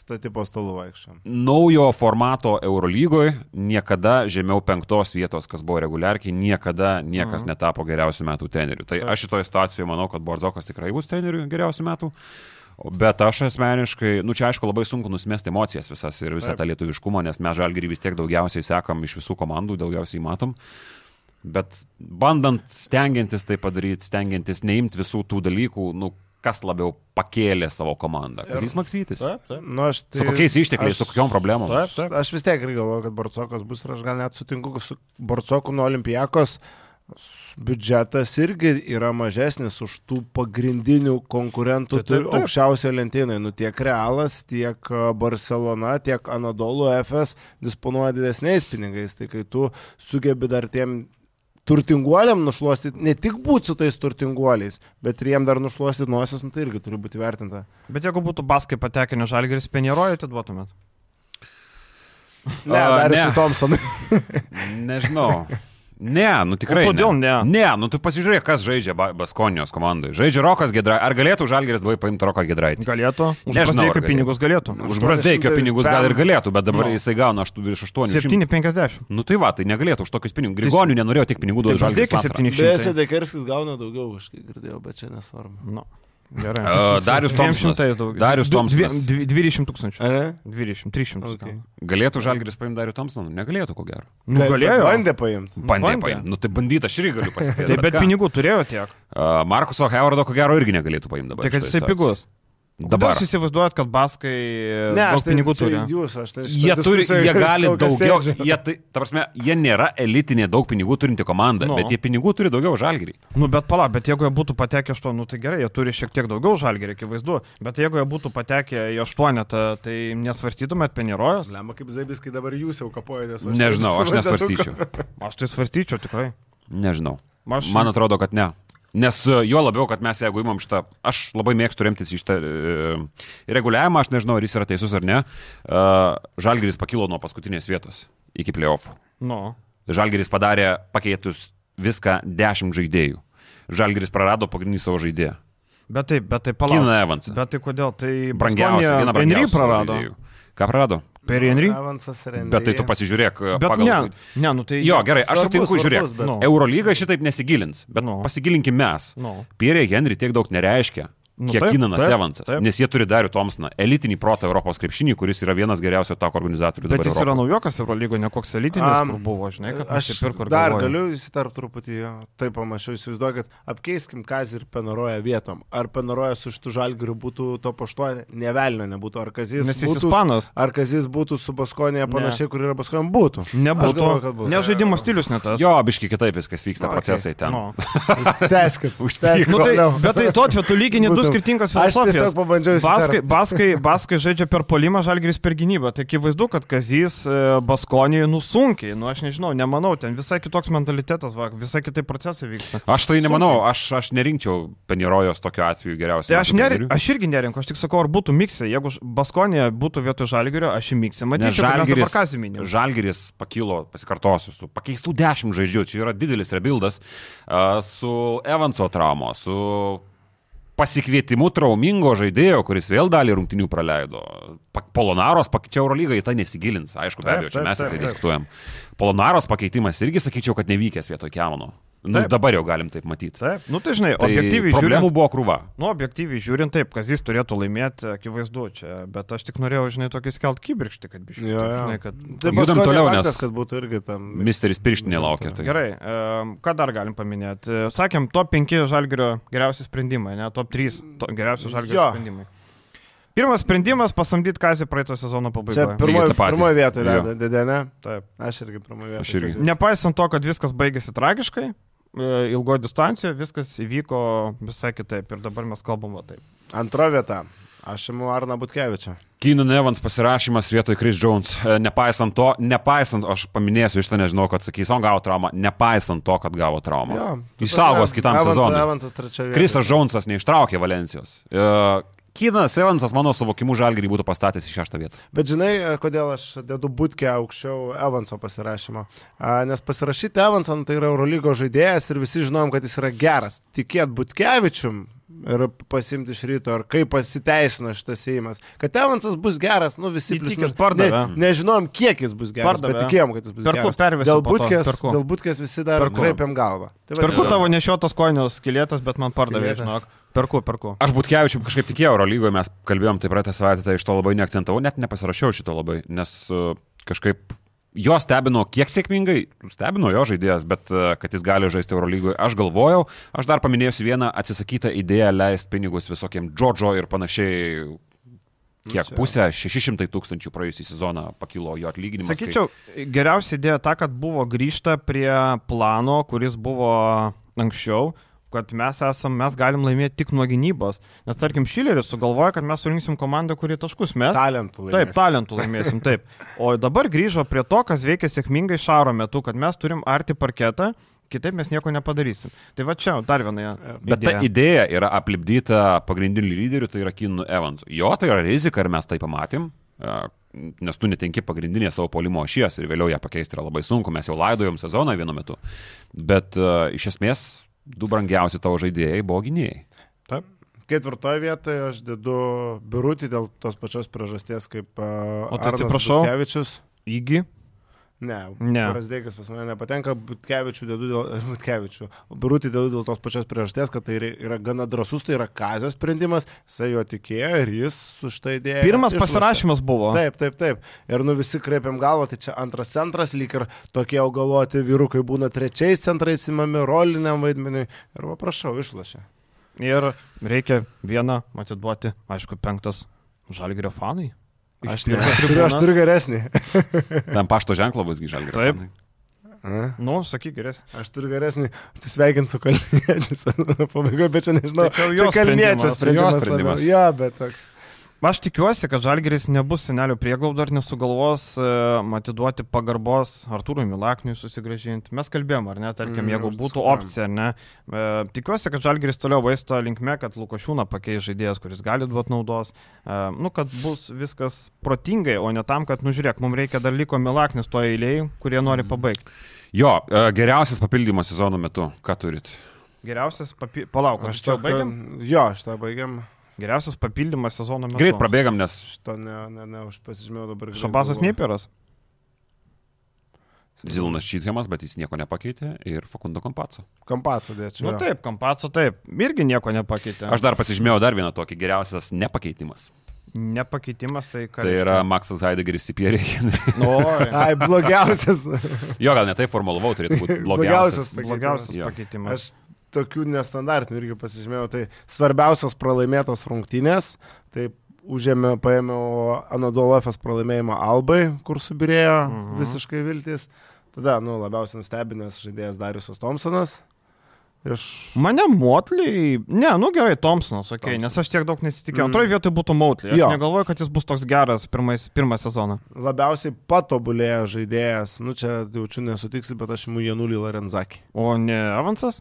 S5: statypo stalų vaikščiam.
S4: Naujo formato Eurolygoje niekada žemiau penktos vietos, kas buvo reguliarkiai, niekada niekas
S3: Mhm.
S4: netapo geriausių metų treneriu. Tai aš šitoje situacijoje manau, kad Borzokas tikrai bus treneriu geriausių metų. O- Bet aš asmeniškai, nu čia aišku labai sunku nusimesti emocijas visas ir visą
S3: Taip.
S4: tą lietuviškumą, nes mes žalgirį vis tiek daugiausiai sekam iš visų komandų, daugiausiai matom. Bet bandant, stengiantis tai padaryti, stengiantis neimti visų tų dalykų, nu kas labiau pakėlė savo komandą. Kazys Maksytis.
S3: Taip, taip.
S5: Nu, aš, tai,
S4: Su kokiais ištekliais,
S5: aš-
S4: su kokiom problemom?
S3: Taip, taip.
S5: Aš vis tiek galvoju, kad Borcokas bus ir aš gal net sutinku su Borcoku nuo Olimpijakos. S- Biudžetas irgi yra mažesnis už tų pagrindinių konkurentų
S3: Taip, taip, taip.
S5: aukščiausioje lentynoje. Nu, tiek Realas, tiek a, Barcelona, tiek Anadolu FS disponuoja didesniais pinigais. Tai kai tu sugebi dar tiem turtinguoliam nušluostyti, ne tik būti su tais turtinguoliais, bet ir jiem dar nušluostyti nosis, nu, tai irgi turi būti vertinta.
S3: Bet jeigu būtų baskai patekinę žalgeris, penierojų atiduotumėt.
S5: Ne,
S4: A,
S5: dar ir
S4: ne.
S5: su Thompsonu.
S4: Nežinau. Ne, nu tikrai.
S3: O kodėl ne?
S4: Ne, nu tu pasižiūrėk, kas žaidžia Ba- Baskonijos komandai. Žaidžia Rokas Gedrai. Ar galėtų Žalgeris buvai paimti Roką Gedraitį?
S3: Galėtų. Už Brasdeikio pinigus galėtų.
S4: Už Brasdeikio
S5: 800
S4: pinigus gal ir galėtų, bet dabar
S3: Nu.
S4: jisai gauna virš 8.
S3: 7,50.
S4: Nu tai va, tai negalėtų už tokius pinigus. Grigonių nenorėjo tiek pinigų
S3: Tai
S4: duoti Žalgeris.
S3: Brasdeikis
S4: vasarą.
S3: 700.
S5: Dekarskis gauna daugiau, aš kaip girdėjau, bet čia nesvarbu.
S3: Nu, gerai.
S4: Uh, Darius Tomsonas.
S3: 200 daugiau.
S4: Darius Tomsonas.
S3: dvi- dvi- 20 tūkstančių.
S5: A,
S3: 20, 300.
S5: Okay.
S4: Galėtų Žalgeris paimti Darių Tomsoną? Negalėtų, ko gero.
S3: Nu, galėjo.
S5: Bandė paimti.
S4: Bandė paimti. Nu tai bandyta, aš irgi galiu pasakyti.
S3: Tai bet pinigų turėjo tiek.
S4: Uh, Markuso Hewardo, ko gero, irgi negalėtų paimti dabar.
S3: Tai kad jisai pigus. Dabar. Jūs įsivaizduojat, kad baskai
S5: Ne,
S3: daug
S5: tai
S3: pinigų turi.
S5: Jūs, aš tai
S4: Jie, turi, jie gali daugiau, jie, tai, ta prasme, jie nėra elitinė daug pinigų turinti komanda,
S3: Nu.
S4: no. bet jie pinigų turi daugiau žalgerį.
S3: Nu, bet pala, bet jeigu jie būtų patekę aštuonį, nu, tai gerai, jie turi šiek tiek daugiau žalgerį, akivaizdu. Bet jeigu jie būtų patekę į aštuonetą, tai nesvarstytumėt penirojos?
S5: Lemma kaip zaibis, kai dabar jūs jau kapojatės.
S4: Nežinau, aš nesvarstyčiau.
S3: Aš tai svarstyčiau tikrai.
S4: Nežinau.
S3: Aš,
S4: Man atrodo, kad ne. Nes e, jo labiau, kad mes jeigu imam šitą, aš labai mėgstu remtis į šitą e, reguliavimą, aš nežinau, ar jis yra teisus ar ne. E, Žalgeris pakilo nuo paskutinės vietos iki playoffų.
S3: Nu,
S4: Žalgeris padarė pakeitus viską 10 žaidėjų. Žalgeris prarado pagrindinį savo žaidėją.
S3: bet taip, bet tai
S4: Kiną
S3: pala.
S4: Evansą.
S3: Bet tai kodėl? Tai
S4: Brangiausią, vieną
S3: Henry prarado.
S4: žaidėjų. Ką prarado?
S3: Per Henry?
S4: Bet tai tu pasižiūrėk
S3: Bet
S4: pagal...
S3: ne, ne, nu tai...
S4: Jo, gerai, aš
S5: Svarbus,
S4: sutinku, žiūrėk.
S5: bet-
S3: Nu.
S4: Eurolyga šitaip nesigilins, bet
S3: Nu.
S4: pasigilinkim mes.
S3: Nu.
S4: Pierre Henry tiek daug nereiškia.
S3: Nu,
S4: Kiek
S3: taip,
S4: Kinanas Evansas, nes jie turi Darių Tomsoną, elitinį protą Europos krepšinį, kuris yra vienas geriausių tako organizatorių.
S3: Bet
S4: dabar
S3: jis yra
S4: Europoje.
S3: naujokas Eurolygo, ne koks elitinis,
S5: Am,
S3: kur buvo, žinai, kad
S5: Aš
S3: ir
S5: dar
S3: galvoju.
S5: galiu įsitarp truputį, jo. taip pamačiau, įsivaizduokit, apkeiskim Kazį ir Penaroją vietom. Ar Penaroja su šitų žalgiriu būtų to paštuoja, nevelnio nebūtų, ar Kazis
S3: Nes jis
S5: būtų,
S3: ispanas.
S5: ar Kazis būtų su Baskonėje panašiai, kur yra Baskonė, būtų.
S3: Nebūtų.
S5: galvoju, būtų.
S3: Ne žaidimo stilius ne tas.
S4: Jo, biški kitaip viskas vyksta, no, procesai ten.
S3: Nu.
S5: Teskit, užteskit.
S3: Nu, tai, bet tai to atveju tu lygini du
S5: Būtų-
S3: skirtingas
S5: Aš tiesiog
S3: filosofijas.
S5: pabandžiau
S3: Baskai, baskai, baskai žaidžia per polimą, žalgeris per gynybą. Tai akivaizdu, kad Kazys e, Baskonijai nusunkiai. Nu, aš nežinau, nemanau, ten visai kitoks mentalitetas, va, visai kitaip procesai vyksta.
S4: Aš tai nemanau, aš, aš nerinkčiau Penirojos tokiu atveju geriausiai.
S3: Tai aš, neri, aš irgi nerinku, aš tik sakau, ar būtų miksai. Jeigu Baskonija būtų vietoj žalgerio, aš į miksą matyčiau, kaziminį.
S4: Žalgiris pakilo, pasikartosiu, su pakeistų dešimt žaidžių, čia yra didelis rebuildas, a, su Evanso traumo, su pasikvietimu traumingo žaidėjo, kuris vėl dalį rungtinių praleido. Polonaros, pak- čia Eurolyga į tai nesigilins, aišku, be abejo, čia mes apie tai diskutuojam. Polonaros pakeitimas irgi sakyčiau, kad nevykęs vietoj Kemono. Nu,
S3: Taip.
S4: dabar jau galim taip matyti.
S3: Taip, nu tai žinai,
S4: Tai
S3: objektyviai
S4: problemų
S3: žiūrint.
S4: buvo krūva.
S3: Nu, objektyviai žiūrint, taip, Kazys turėtų laimėti, akivaizdu čia, bet aš tik norėjau, žinai, tokį skelt kibirkštį, kad biškai.
S5: Jo, jo.
S3: Žinai, kad...
S5: Tai
S4: Judam toliau,
S5: faktas,
S4: nes-
S5: kad būtų irgi tam.
S4: Misteris pirštinė laukia. Tai.
S3: Gerai, ką dar galim paminėti? Sakėm, top 5 žalgerio geriausi sprendimai, ne, top 3 to, geriausi žalgerio
S5: Jo.
S3: sprendimai. Pirmas sprendimas - pasamdyti Kazį praeito sezono
S5: Čia
S3: pabaigoje.
S4: tą patį.
S5: pirmoje vietoje, deda, ne?
S3: Taip.
S5: Aš irgi pirmoje vietoje.
S4: Aš irgi.
S5: Kazys.
S3: Nepaisant to, kad viskas baigėsi tragiškai, e, ilgoje distancijoje, viskas įvyko visai kitaip ir dabar mes kalbam va taip.
S5: Antra vieta. Aš imu Arną Butkevičią.
S4: Keenan Evans pasirašymas vietoj Chris Jones. E, Nepaisant to, nepaisant, aš paminėsiu iš to, nežinau, kad sakys, on gavo traumą, nepaisant to, kad gavo traumą.
S5: Jo.
S4: Išsaugos kitam
S5: Evansas-
S4: sezonui.
S5: Evansas.
S4: Krisas Jonesas neištraukė Valencijos. Keenanas Evansas, mano suvokimu, žalgerį būtų pastatęs į šeštą vietą.
S5: Bet žinai, kodėl aš dedu būtkę aukščiau Evanso pasirašymo? A, Nes pasirašyti Evansą nu, tai yra Eurolygo žaidėjas ir visi žinom, kad jis yra geras. Tikėt Butkevičium ir pasimti iš ryto, ar kaip pasiteisino šitas įimas. Kad Evansas bus geras, nu visi plius
S3: pardavė.
S5: Ne, nežinom, kiek jis bus geras,
S3: Pardavė.
S5: bet tikėjom, kad jis bus
S3: Perku,
S5: geras. Dėl būtkės,
S3: perku.
S5: dėl būtkės visi dar kreipiam galvą. Tai va,
S3: Perku
S5: dėl-
S3: tavo nešiotos kojos skilėtas, bet man pardavė, žinok. Perku, perku.
S4: Aš Butkevičiu kažkaip tikėjau Eurolygoje, mes kalbėjom tai praeitą savaitę, tai iš to labai neakcentavau, net nepasirašiau šito labai, nes e, kažkaip jo stebino, kiek sėkmingai, stebino jo žaidėjas, bet e, kad jis gali žaisti Eurolygoje, aš galvojau, aš dar paminėsiu vieną atsisakytą idėją leisti pinigus visokiem Džodžo ir panašiai. Kiek pusę, 600 tūkstančių praėjusį sezoną pakilo jo atlyginimas. kai-
S3: Sakyčiau, geriausia idėja ta, kad buvo grįžta prie plano, kuris buvo anksčiau kad mes, esam, mes galim laimėti tik nuo gynybos. Nes tarkim, Šileris sugalvoja, kad mes surinksim komandą, kuri taškus mes.
S5: Talentų.
S3: Taip,
S5: laimėsim.
S3: talentų laimėsim, taip. O dabar grįžo prie to, kas veikia sėkmingai šaro metu, kad mes turim arti parketą, kitaip mes nieko nepadarysim. Tai va čia dar viena.
S4: Bet ta
S3: idėja.
S4: idėja yra aplipdyta pagrindiniu lyderiu, tai yra Kinu Evansu. Jo, tai yra rizika ir mes tai pamatėm. Nes tu netenki pagrindinės savo polimo ašies ir vėliau ją pakeisti yra labai sunku. Mes jau laidojom sezoną vienu metu. Bet uh, iš esmės du brangiausi tavo žaidėjai buvo gynėjai.
S3: Taip.
S5: Ketvirtoje vietoje aš dedu birutį dėl tos pačios priežasties kaip uh,
S3: O tai atsiprašau?
S5: Kevičius.
S3: Įgy.
S5: Ne,
S3: Ne.
S5: Rasdėkas pas mane nepatenka, Butkevičių dedu dėl, Butkevičių. Birutį dedu dėl tos pačios priežasties, kad tai yra- gana drasus, tai yra Kazio sprendimas, jisai jo tikėjo ir jis už tai dėjo.
S3: Pirmas pasirašymas buvo.
S5: Taip, taip, taip. Ir nu visi kreipiam galvą, tai čia antras centras, lyg ir tokie augaloti vyrukai būna trečiais centrais įmami roliniam vaidmeniui. Ir va, prašau, išlašė.
S3: Ir reikia vieną atiduoti, aišku, penktas žalgerio fanai.
S5: Aš, ne, turiu, aš turiu geresnį.
S4: Tam pašto ženklo bus gyžalgi.
S3: Taip.
S5: A,
S3: Nu, sakyk, geresnė.
S5: Aš turiu geresnį atsisveikinti su kalniečiais. Pabaigoje, bet čia nežinau.
S3: Tai čia
S5: kalniečio
S3: sprendimas.
S5: sprendimas.
S4: Jo,
S5: bet toks.
S3: Aš tikiuosi, kad Žalgeris nebus senelių prieglaudo ir nesugalvos e, atiduoti pagarbos Artūrui Milakniui susigražinti. Mes kalbėjom, ar ne, tarkim,
S5: Mm,
S3: mm, jeigu būtų opcija, ar ne. E, tikiuosi, kad Žalgeris toliau vaisto linkme, kad Lukošiūną pakeis žaidėjas, kuris gali duoti naudos. E, nu, kad bus viskas protingai, o ne tam, kad, nu žiūrėk, mums reikia dar liko Milaknis to eilėjai, kurie
S5: Mm.
S3: nori pabaigti.
S4: Jo, geriausias papildymas sezono metu. Ką turit?
S3: Geriausias, papi... palauk,
S5: Aš
S3: aš
S5: to
S3: baigiam.
S5: Jo, aš tą baigiam.
S3: Geriausias papildymas sezono metu.
S4: Greit prabėgam, nes
S5: Šito ne, ne, ne, aš pasižymėjau dabar.
S3: Šabasas. Neiperas.
S4: Zilonas Čythemas, bet jis nieko nepakeitė ir Fakundo Kompaco.
S5: Kampaco dėčiau.
S3: Na nu, taip, Kampaco taip. Irgi nieko nepakeitė.
S4: Aš dar pasižymėjau dar vieną tokį geriausias nepakeitimas.
S3: Nepakeitimas tai ką.
S4: Tai yra Maksas Heideggeris į Pierį.
S3: Nu,
S5: Ai, blogiausias.
S4: jo, gal ne tai formulavau, turėtų būti blogiausias.
S5: Blogiausias.
S3: blogiausias pakeitimas.
S5: Aš tokių nestandartinių irgi pasižymėjau. Tai svarbiausios pralaimėtos rungtynės. Tai užėmė, paėmiau Anadolo FS pralaimėjimą Albai, kur subirėjo
S3: Mhm.
S5: visiškai viltis. Tada, nu, labiausiai nustebinęs žaidėjas Dariusas Thompsonas. Iš...
S3: Mane Motliai, ne, nu gerai, Thompsonas, okay,
S5: Thompson.
S3: nes aš tiek daug nesitikėjau.
S5: Mm.
S3: Antroji vietoje būtų Motliai. Aš
S5: Jo.
S3: negalvoju, kad jis bus toks geras pirmais, pirmą sezoną.
S5: Labiausiai patobulėjo žaidėjas, nu čia jaučiu nesutiksi, bet aš imu Janulį Larenzakį.
S3: O ne Avansas?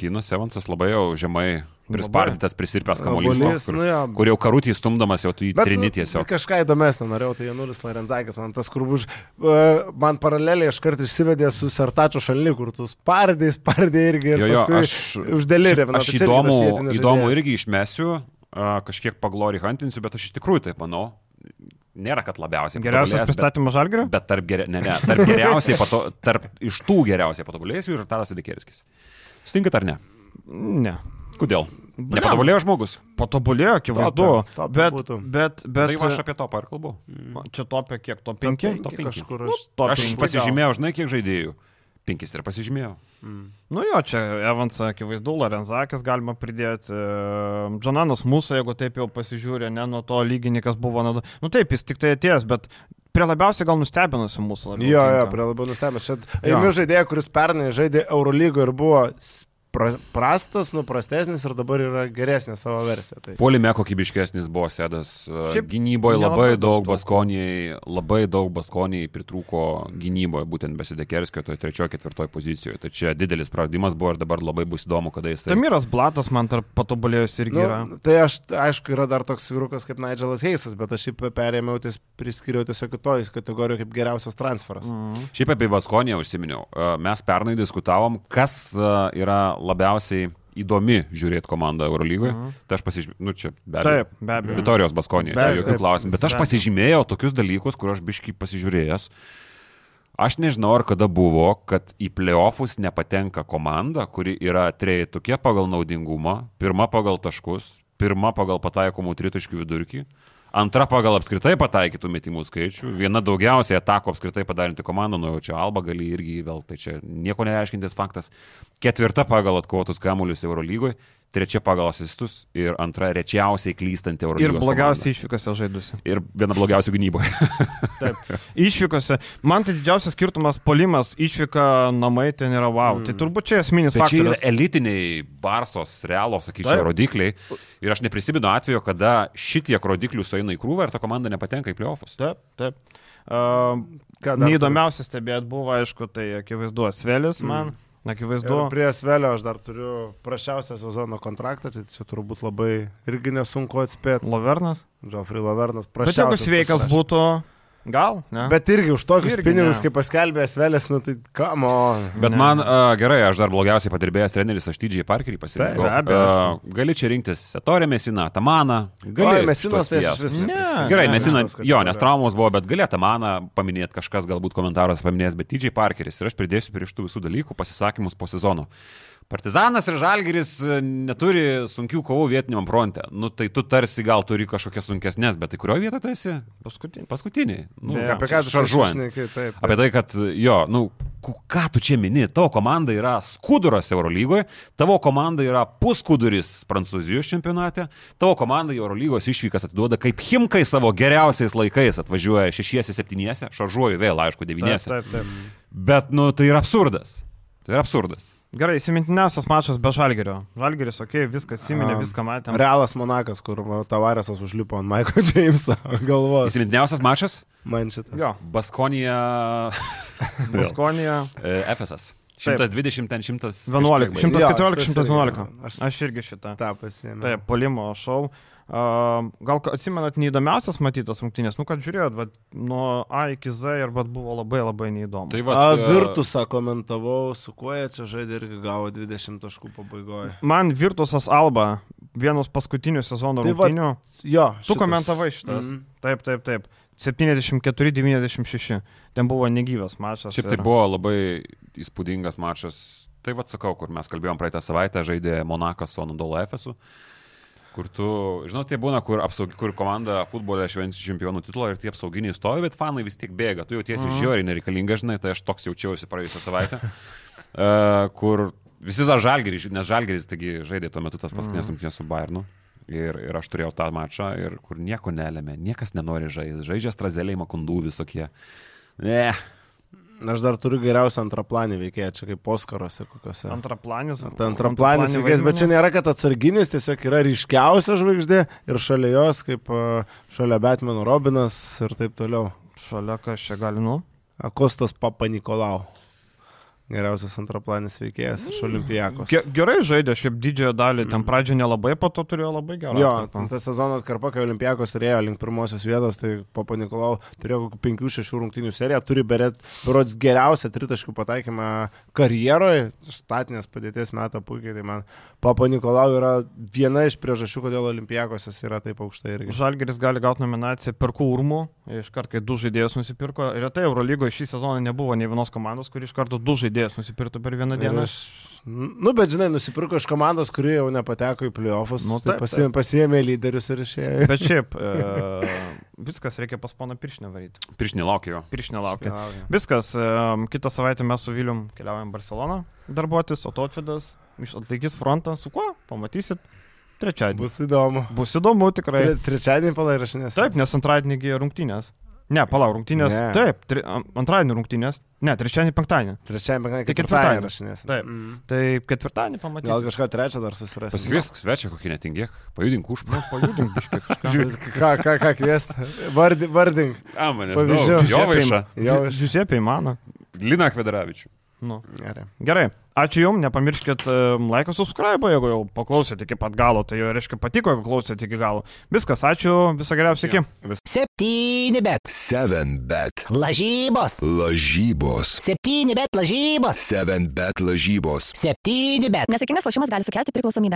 S4: Kinas Evansas labai jau žemai prispardytas, prisirpęs kamuolys, toks, kur,
S5: nu jo.
S4: kur jau karutį stumdamas, jau tu jį trini
S5: nu,
S4: tiesiog.
S5: Kažką įdomesnio norėjau, tai Janulis Larenzakis, man tas kur už... Uh, man paraleliai iškart išsivedė su Sertačio šalni, kur tu spardai, spardai irgi ir
S4: Jo, jo, aš,
S5: uždelirė.
S4: aš įdomu, įdomu irgi išmesiu, a, kažkiek paglori hantinsiu, bet aš iš tikrųjų taip manau. Nėra, kad labiausiai.
S3: Geriausias pristatymas Žalgerio?
S4: Bet, bet tarp, geria, ne, ne, tarp geriausiai, pato, tarp iš tų geriausiai patobulėjusių ir Tadas Adekerskis. Sutinkat ar ne?
S3: Ne.
S4: Kodėl? Nepatobulėjo žmogus.
S3: Patobulėjo, akivaizdu. Bet,
S5: būtų.
S3: bet, bet,
S4: Tai aš apie to ir kalbu.
S3: Čia topė kiek, to penki?
S4: top penki.
S5: Kažkur aš...
S3: top
S4: Aš pasižymėjau, žinai, kiek žaidėjų. Penkis ir pasižymėjau.
S3: Nu jo, čia Evansą akivaizdu, Lorenzakis galima pridėti, e, Džonanas mūsų, jeigu taip jau pasižiūrė, ne nuo to lygininkas buvo, nu, nu taip, jis tik tai atėjęs, bet prie labiausiai gal nustebinusi mūsų labiau.
S5: Jo, jo,
S3: tinka.
S5: prie labai nustebęs. Čia
S3: Jo.
S5: eimiu žaidėją, kuris pernai žaidė Eurolygo ir buvo pra, prastas, nu prastesnis ir dabar yra geresnė savo versija. Tai.
S4: Polime kokybiškesnis buvo sėdas.
S3: Šiaip
S4: Gynyboje labai
S3: daug.
S4: Baskonijai, labai daug Baskonijai pritrūko gynyboje, būtent Besidekerskio, toje trečioje, ketvirtoje pozicijoje. Tai čia didelis praradimas buvo ir dabar labai bus įdomu, kada jis...
S3: Tamiras Blatas man tarp patobulėjus irgi yra.
S5: Nu, tai aš, aišku, yra dar toks vyrukas kaip Nigelas Heisas, bet aš jį perėmiau, ties, priskiriau tiesiog kitoj kategorijai kaip geriausias transferas.
S3: Mm.
S4: Šiaip apie Baskoniją užsiminiau. E, Mes pernai diskutavom, kas e, yra labiausiai įdomi žiūrėti komandą Eurolygoje.
S3: Mhm.
S4: Tai aš pasižymėjau, nu čia be abejo.
S3: Taip, be abejo.
S4: Vitorijos Baskonija,
S3: Be
S4: čia jokių klausimų. Bet aš pasižymėjau tokius dalykus, kur aš biškai pasižiūrėjęs. Aš nežinau, ar kada buvo, kad į playoffus nepatenka komanda, kuri yra trejetukė pagal naudingumą, pirma pagal taškus, pirma pagal pataikomų tritaškių vidurkį, antra pagal apskritai pataikytų metimų skaičių, viena daugiausiai atako apskritai padarinti komandą, nu jau čia Alba gali irgi įvelti, tai čia nieko nereiškintis faktas, ketvirta pagal atkovotus kamuolius Eurolygoje, trečia pagal asistus ir antra rečiausiai klystanti
S3: Ir
S4: Eurolygos.
S3: blogiausiai išvykose žaidusi.
S4: Ir viena blogiausių gynyboje.
S3: Taip. Išvykose. Man tai didžiausias skirtumas polimas, išvyka namai ten yra wow. Mm. Tai turbūt čia esminis
S4: Bet yra
S3: faktorius.
S4: elitiniai Barsos, Realo, sakyčiau,
S3: Taip.
S4: rodikliai. Ir aš neprisimenu atvejo, kada šitiek rodiklių sueina į krūvą ir ta komanda nepatenka į playoffus.
S3: Taip, taip. Uh,
S5: Ką dar
S3: Neįdomiausia stebėti buvo, aišku, tai akivaizdu, Svelis man. Akivaizdu.
S5: Ir prie Svelio aš dar turiu prašiausią sezono kontraktą, tai čia turbūt labai irgi nesunku atspėti.
S3: Lovernas.
S5: Geoffrey Lavernas
S3: Bet jeigu sveikas būtų, gal, ne?
S5: Bet irgi už tokius
S3: Irgi
S5: pinigus,
S3: ne.
S5: kaip paskelbė Svelis, nu tai kamo.
S4: Bet
S3: Ne.
S4: man uh, gerai, aš dar blogiausiai padirbėjęs treneris, aš TJ Parkerį pasirinkau.
S3: Taip.
S4: Uh, gali čia rinktis Etorė Mesina, Tamaną.
S5: Oi,
S4: Gali
S5: Mesinas, tai aš vis
S3: Ne.
S4: Gerai,
S3: Ne,
S4: Mesina, jo,
S5: yra.
S4: nes traumos buvo, bet galėtų Tamaną paminėti, kažkas galbūt komentaruose paminės, bet TJ Parkeris ir aš pridėsiu prie šitų visų dalykų pasisakymus po sezono. Partizanas ir Žalgeris e, neturi sunkių kovų vietiniam fronte. Nu, tai tu tarsi gal turi kažkokias sunkesnės, bet tai kurioje vietoje tu esi?
S3: Paskutinį.
S4: Paskutiniai. Nu,
S3: Be-
S5: Apie ką tu taip, taip.
S4: Apie tai, kad jo, nu, ką tu čia mini, tavo komanda yra skuduras Eurolygoje, tavo komanda yra puskuduris Prancūzijos čempionate, tavo komanda Eurolygos išvykas atiduoda kaip Himkai savo geriausiais laikais atvažiuoja šešiesi, septyniesi, šaržuoju vėl, aišku,
S3: Taip,
S4: devyniesi.
S3: taip, taip.
S4: Bet, nu, tai yra absurdas. Tai yra absurdas.
S3: Gerai, įsimintiniausias mačas be Žalgerio. Žalgeris, okei, okay, viskas įsiminė, viską matėm.
S5: Realas Monakas, kur Tavaresas užlipo ant Michael Jameso galvos.
S4: Įsimintiniausias mačas
S5: Man šitas.
S3: Jo, -
S4: Baskonija
S3: Baskonija.
S4: Efesas. 120, ten 100.
S3: 11, 114,
S5: šitas
S3: 111.
S5: irgi, aš-
S3: Aš irgi šitą.
S5: tą pasiėmė.
S3: Taip, polimo šau. Uh, gal atsimenat neįdomiausias matytas rungtynės, nu kad žiūrėjot, bet nuo A iki Z ir bet buvo labai labai neįdomu.
S4: Tai
S5: Va,
S4: va,
S5: A, Virtusą komentavau, su kuo jie čia žaidė irgi gavo 20 taškų pabaigoje.
S3: Man Virtusas Alba, vienas paskutinių sezono
S5: Tai va,
S3: rungtynių.
S5: Jo,
S3: Tu komentavai šitas.
S5: Mhm.
S3: Taip, taip, taip. 74-96. Ten buvo negyvas mačas.
S4: Šiaip tai
S3: ir-
S4: buvo labai įspūdingas mačas. Tai vad sakau, kur mes kalbėjom praeitą savaitę, žaidė Monakas su Anadolo Efesu. Kur tu, žinot, tie būna, kur, apsaug, kur komanda futbole švenčia čempionų titulą ir tie apsauginiai stovi, bet fanai vis tiek bėga. Tu jautiesi mm. žiauriai nereikalinga, žinai, tai aš toks jaučiausi praėjusią savaitę. uh, kur visi za žalgerį, nes žalgeris taigi žaidė tuo metu tas paskutinės rungtynės su Bayernu. Ir, ir aš turėjau tą mačą, ir kur nieko nelėmė, niekas nenori žaisti. Žaidžia strazeliai, makundų visokie. Ne,
S5: Aš dar turiu geriausią antraplanį veikėją, čia kaip Oskaruose kokiuose.
S3: Antraplanis.
S5: Ta antraplanis veikėjas, bet čia nėra, kad atsarginis, tiesiog yra ryškiausia žvaigždė ir šalia jos, kaip a, šalia Batmano Robinas ir taip toliau.
S3: Šalia kas čia gali, nu?
S5: Akostas Papa Nikolau. Geriausias antraplanis veikėjas iš Olimpijakos.
S3: Ge gerai žaidė, šiaip didžiąją dalį, ten pradžioje nelabai, po to turėjo labai gerą.
S5: Jo,
S3: atkarpą.
S5: ten tą sezoną atkarpa, kai Olimpijakos turėjo link pirmosios vietos, tai Papa Nikolau turėjo kokių 5-6 rungtinių seriją, turi beret, berods geriausią tritaškų pataikymą karjeroje, statinės padėties metą puikiai, tai man Papa Nikolau yra viena iš priežasčių, kodėl Olimpijakos jis yra taip aukštai irgi.
S3: Žalgeris gali gauti nominaciją Perkų urmų, iš karto, kai du žaidėjus nusipirko. Ir tai Eurolygoje šį sezoną nebuvo nei vienos komandos, kuri iš karto du žaidėjus nusipirktų per vieną
S5: Ir
S3: dieną.
S5: aš, nu, bet žinai, nusipirko iš komandos, kuri jau nepateko į playoffus,
S3: Nu,
S5: tai
S3: taip,
S5: pasiėmė, pasiėmė lyderius ir išėjo.
S3: Bet šiaip, e, viskas reikia pas poną Piršnę varyti.
S4: prieš nelaukiu jo.
S3: Piršnė laukia.
S5: Laukia.
S3: Viskas, kitą savaitę mes su Vilium keliaujam į Barceloną darbuotis, o Totvidas atlaikys frontą su kuo? Pamatysit trečiadienį. Bus,
S5: įdomu.
S3: Bus įdomu tikrai.
S5: Tre, trečiadienį palairašinės.
S3: Taip, nes antradienį rungtynės. Ne, palauk, rungtynės.
S5: Ne.
S3: Taip, tri, an- antradienį rungtynės. Ne, trečiadienį, penktadienį.
S5: Trečiadienį, penktadienį,
S3: Tai
S5: ketvirtadienį
S3: ketvirtadienį.
S5: rašinės.
S3: Taip.
S5: Mm.
S3: Tai ketvirtadienį
S5: Gal
S3: pamatysim.
S5: kažką trečią dar susirasti.
S4: Pasikviesk svečią kokį netingėk, pajudink už.
S3: Nu, pajudink biškai kažką.
S5: Ką, ką, ką kviesti? Vardi, vardink.
S4: A, man
S5: Pavyzdžių.
S4: Jo vaiša.
S5: Jo, aš.
S3: Žiūsėpiai mano.
S4: Lina Kvedaravičių.
S3: Nu.
S5: Gerai.
S3: Gerai, ačiū Jums, nepamirškit laiką subscribe, jeigu jau paklausėte iki pat galo, tai jau reiškia patiko, jeigu klausėte iki galo. Viskas, ačiū, visą geriausią iki.
S1: Septyni bet.
S2: 7 bet.
S1: Lažybos.
S2: Lažybos.
S1: Septyni bet lažybos.
S2: 7 bet lažybos.
S1: Septyni bet.
S6: Nesėkmingas lošimas gali sukelti priklausomybę.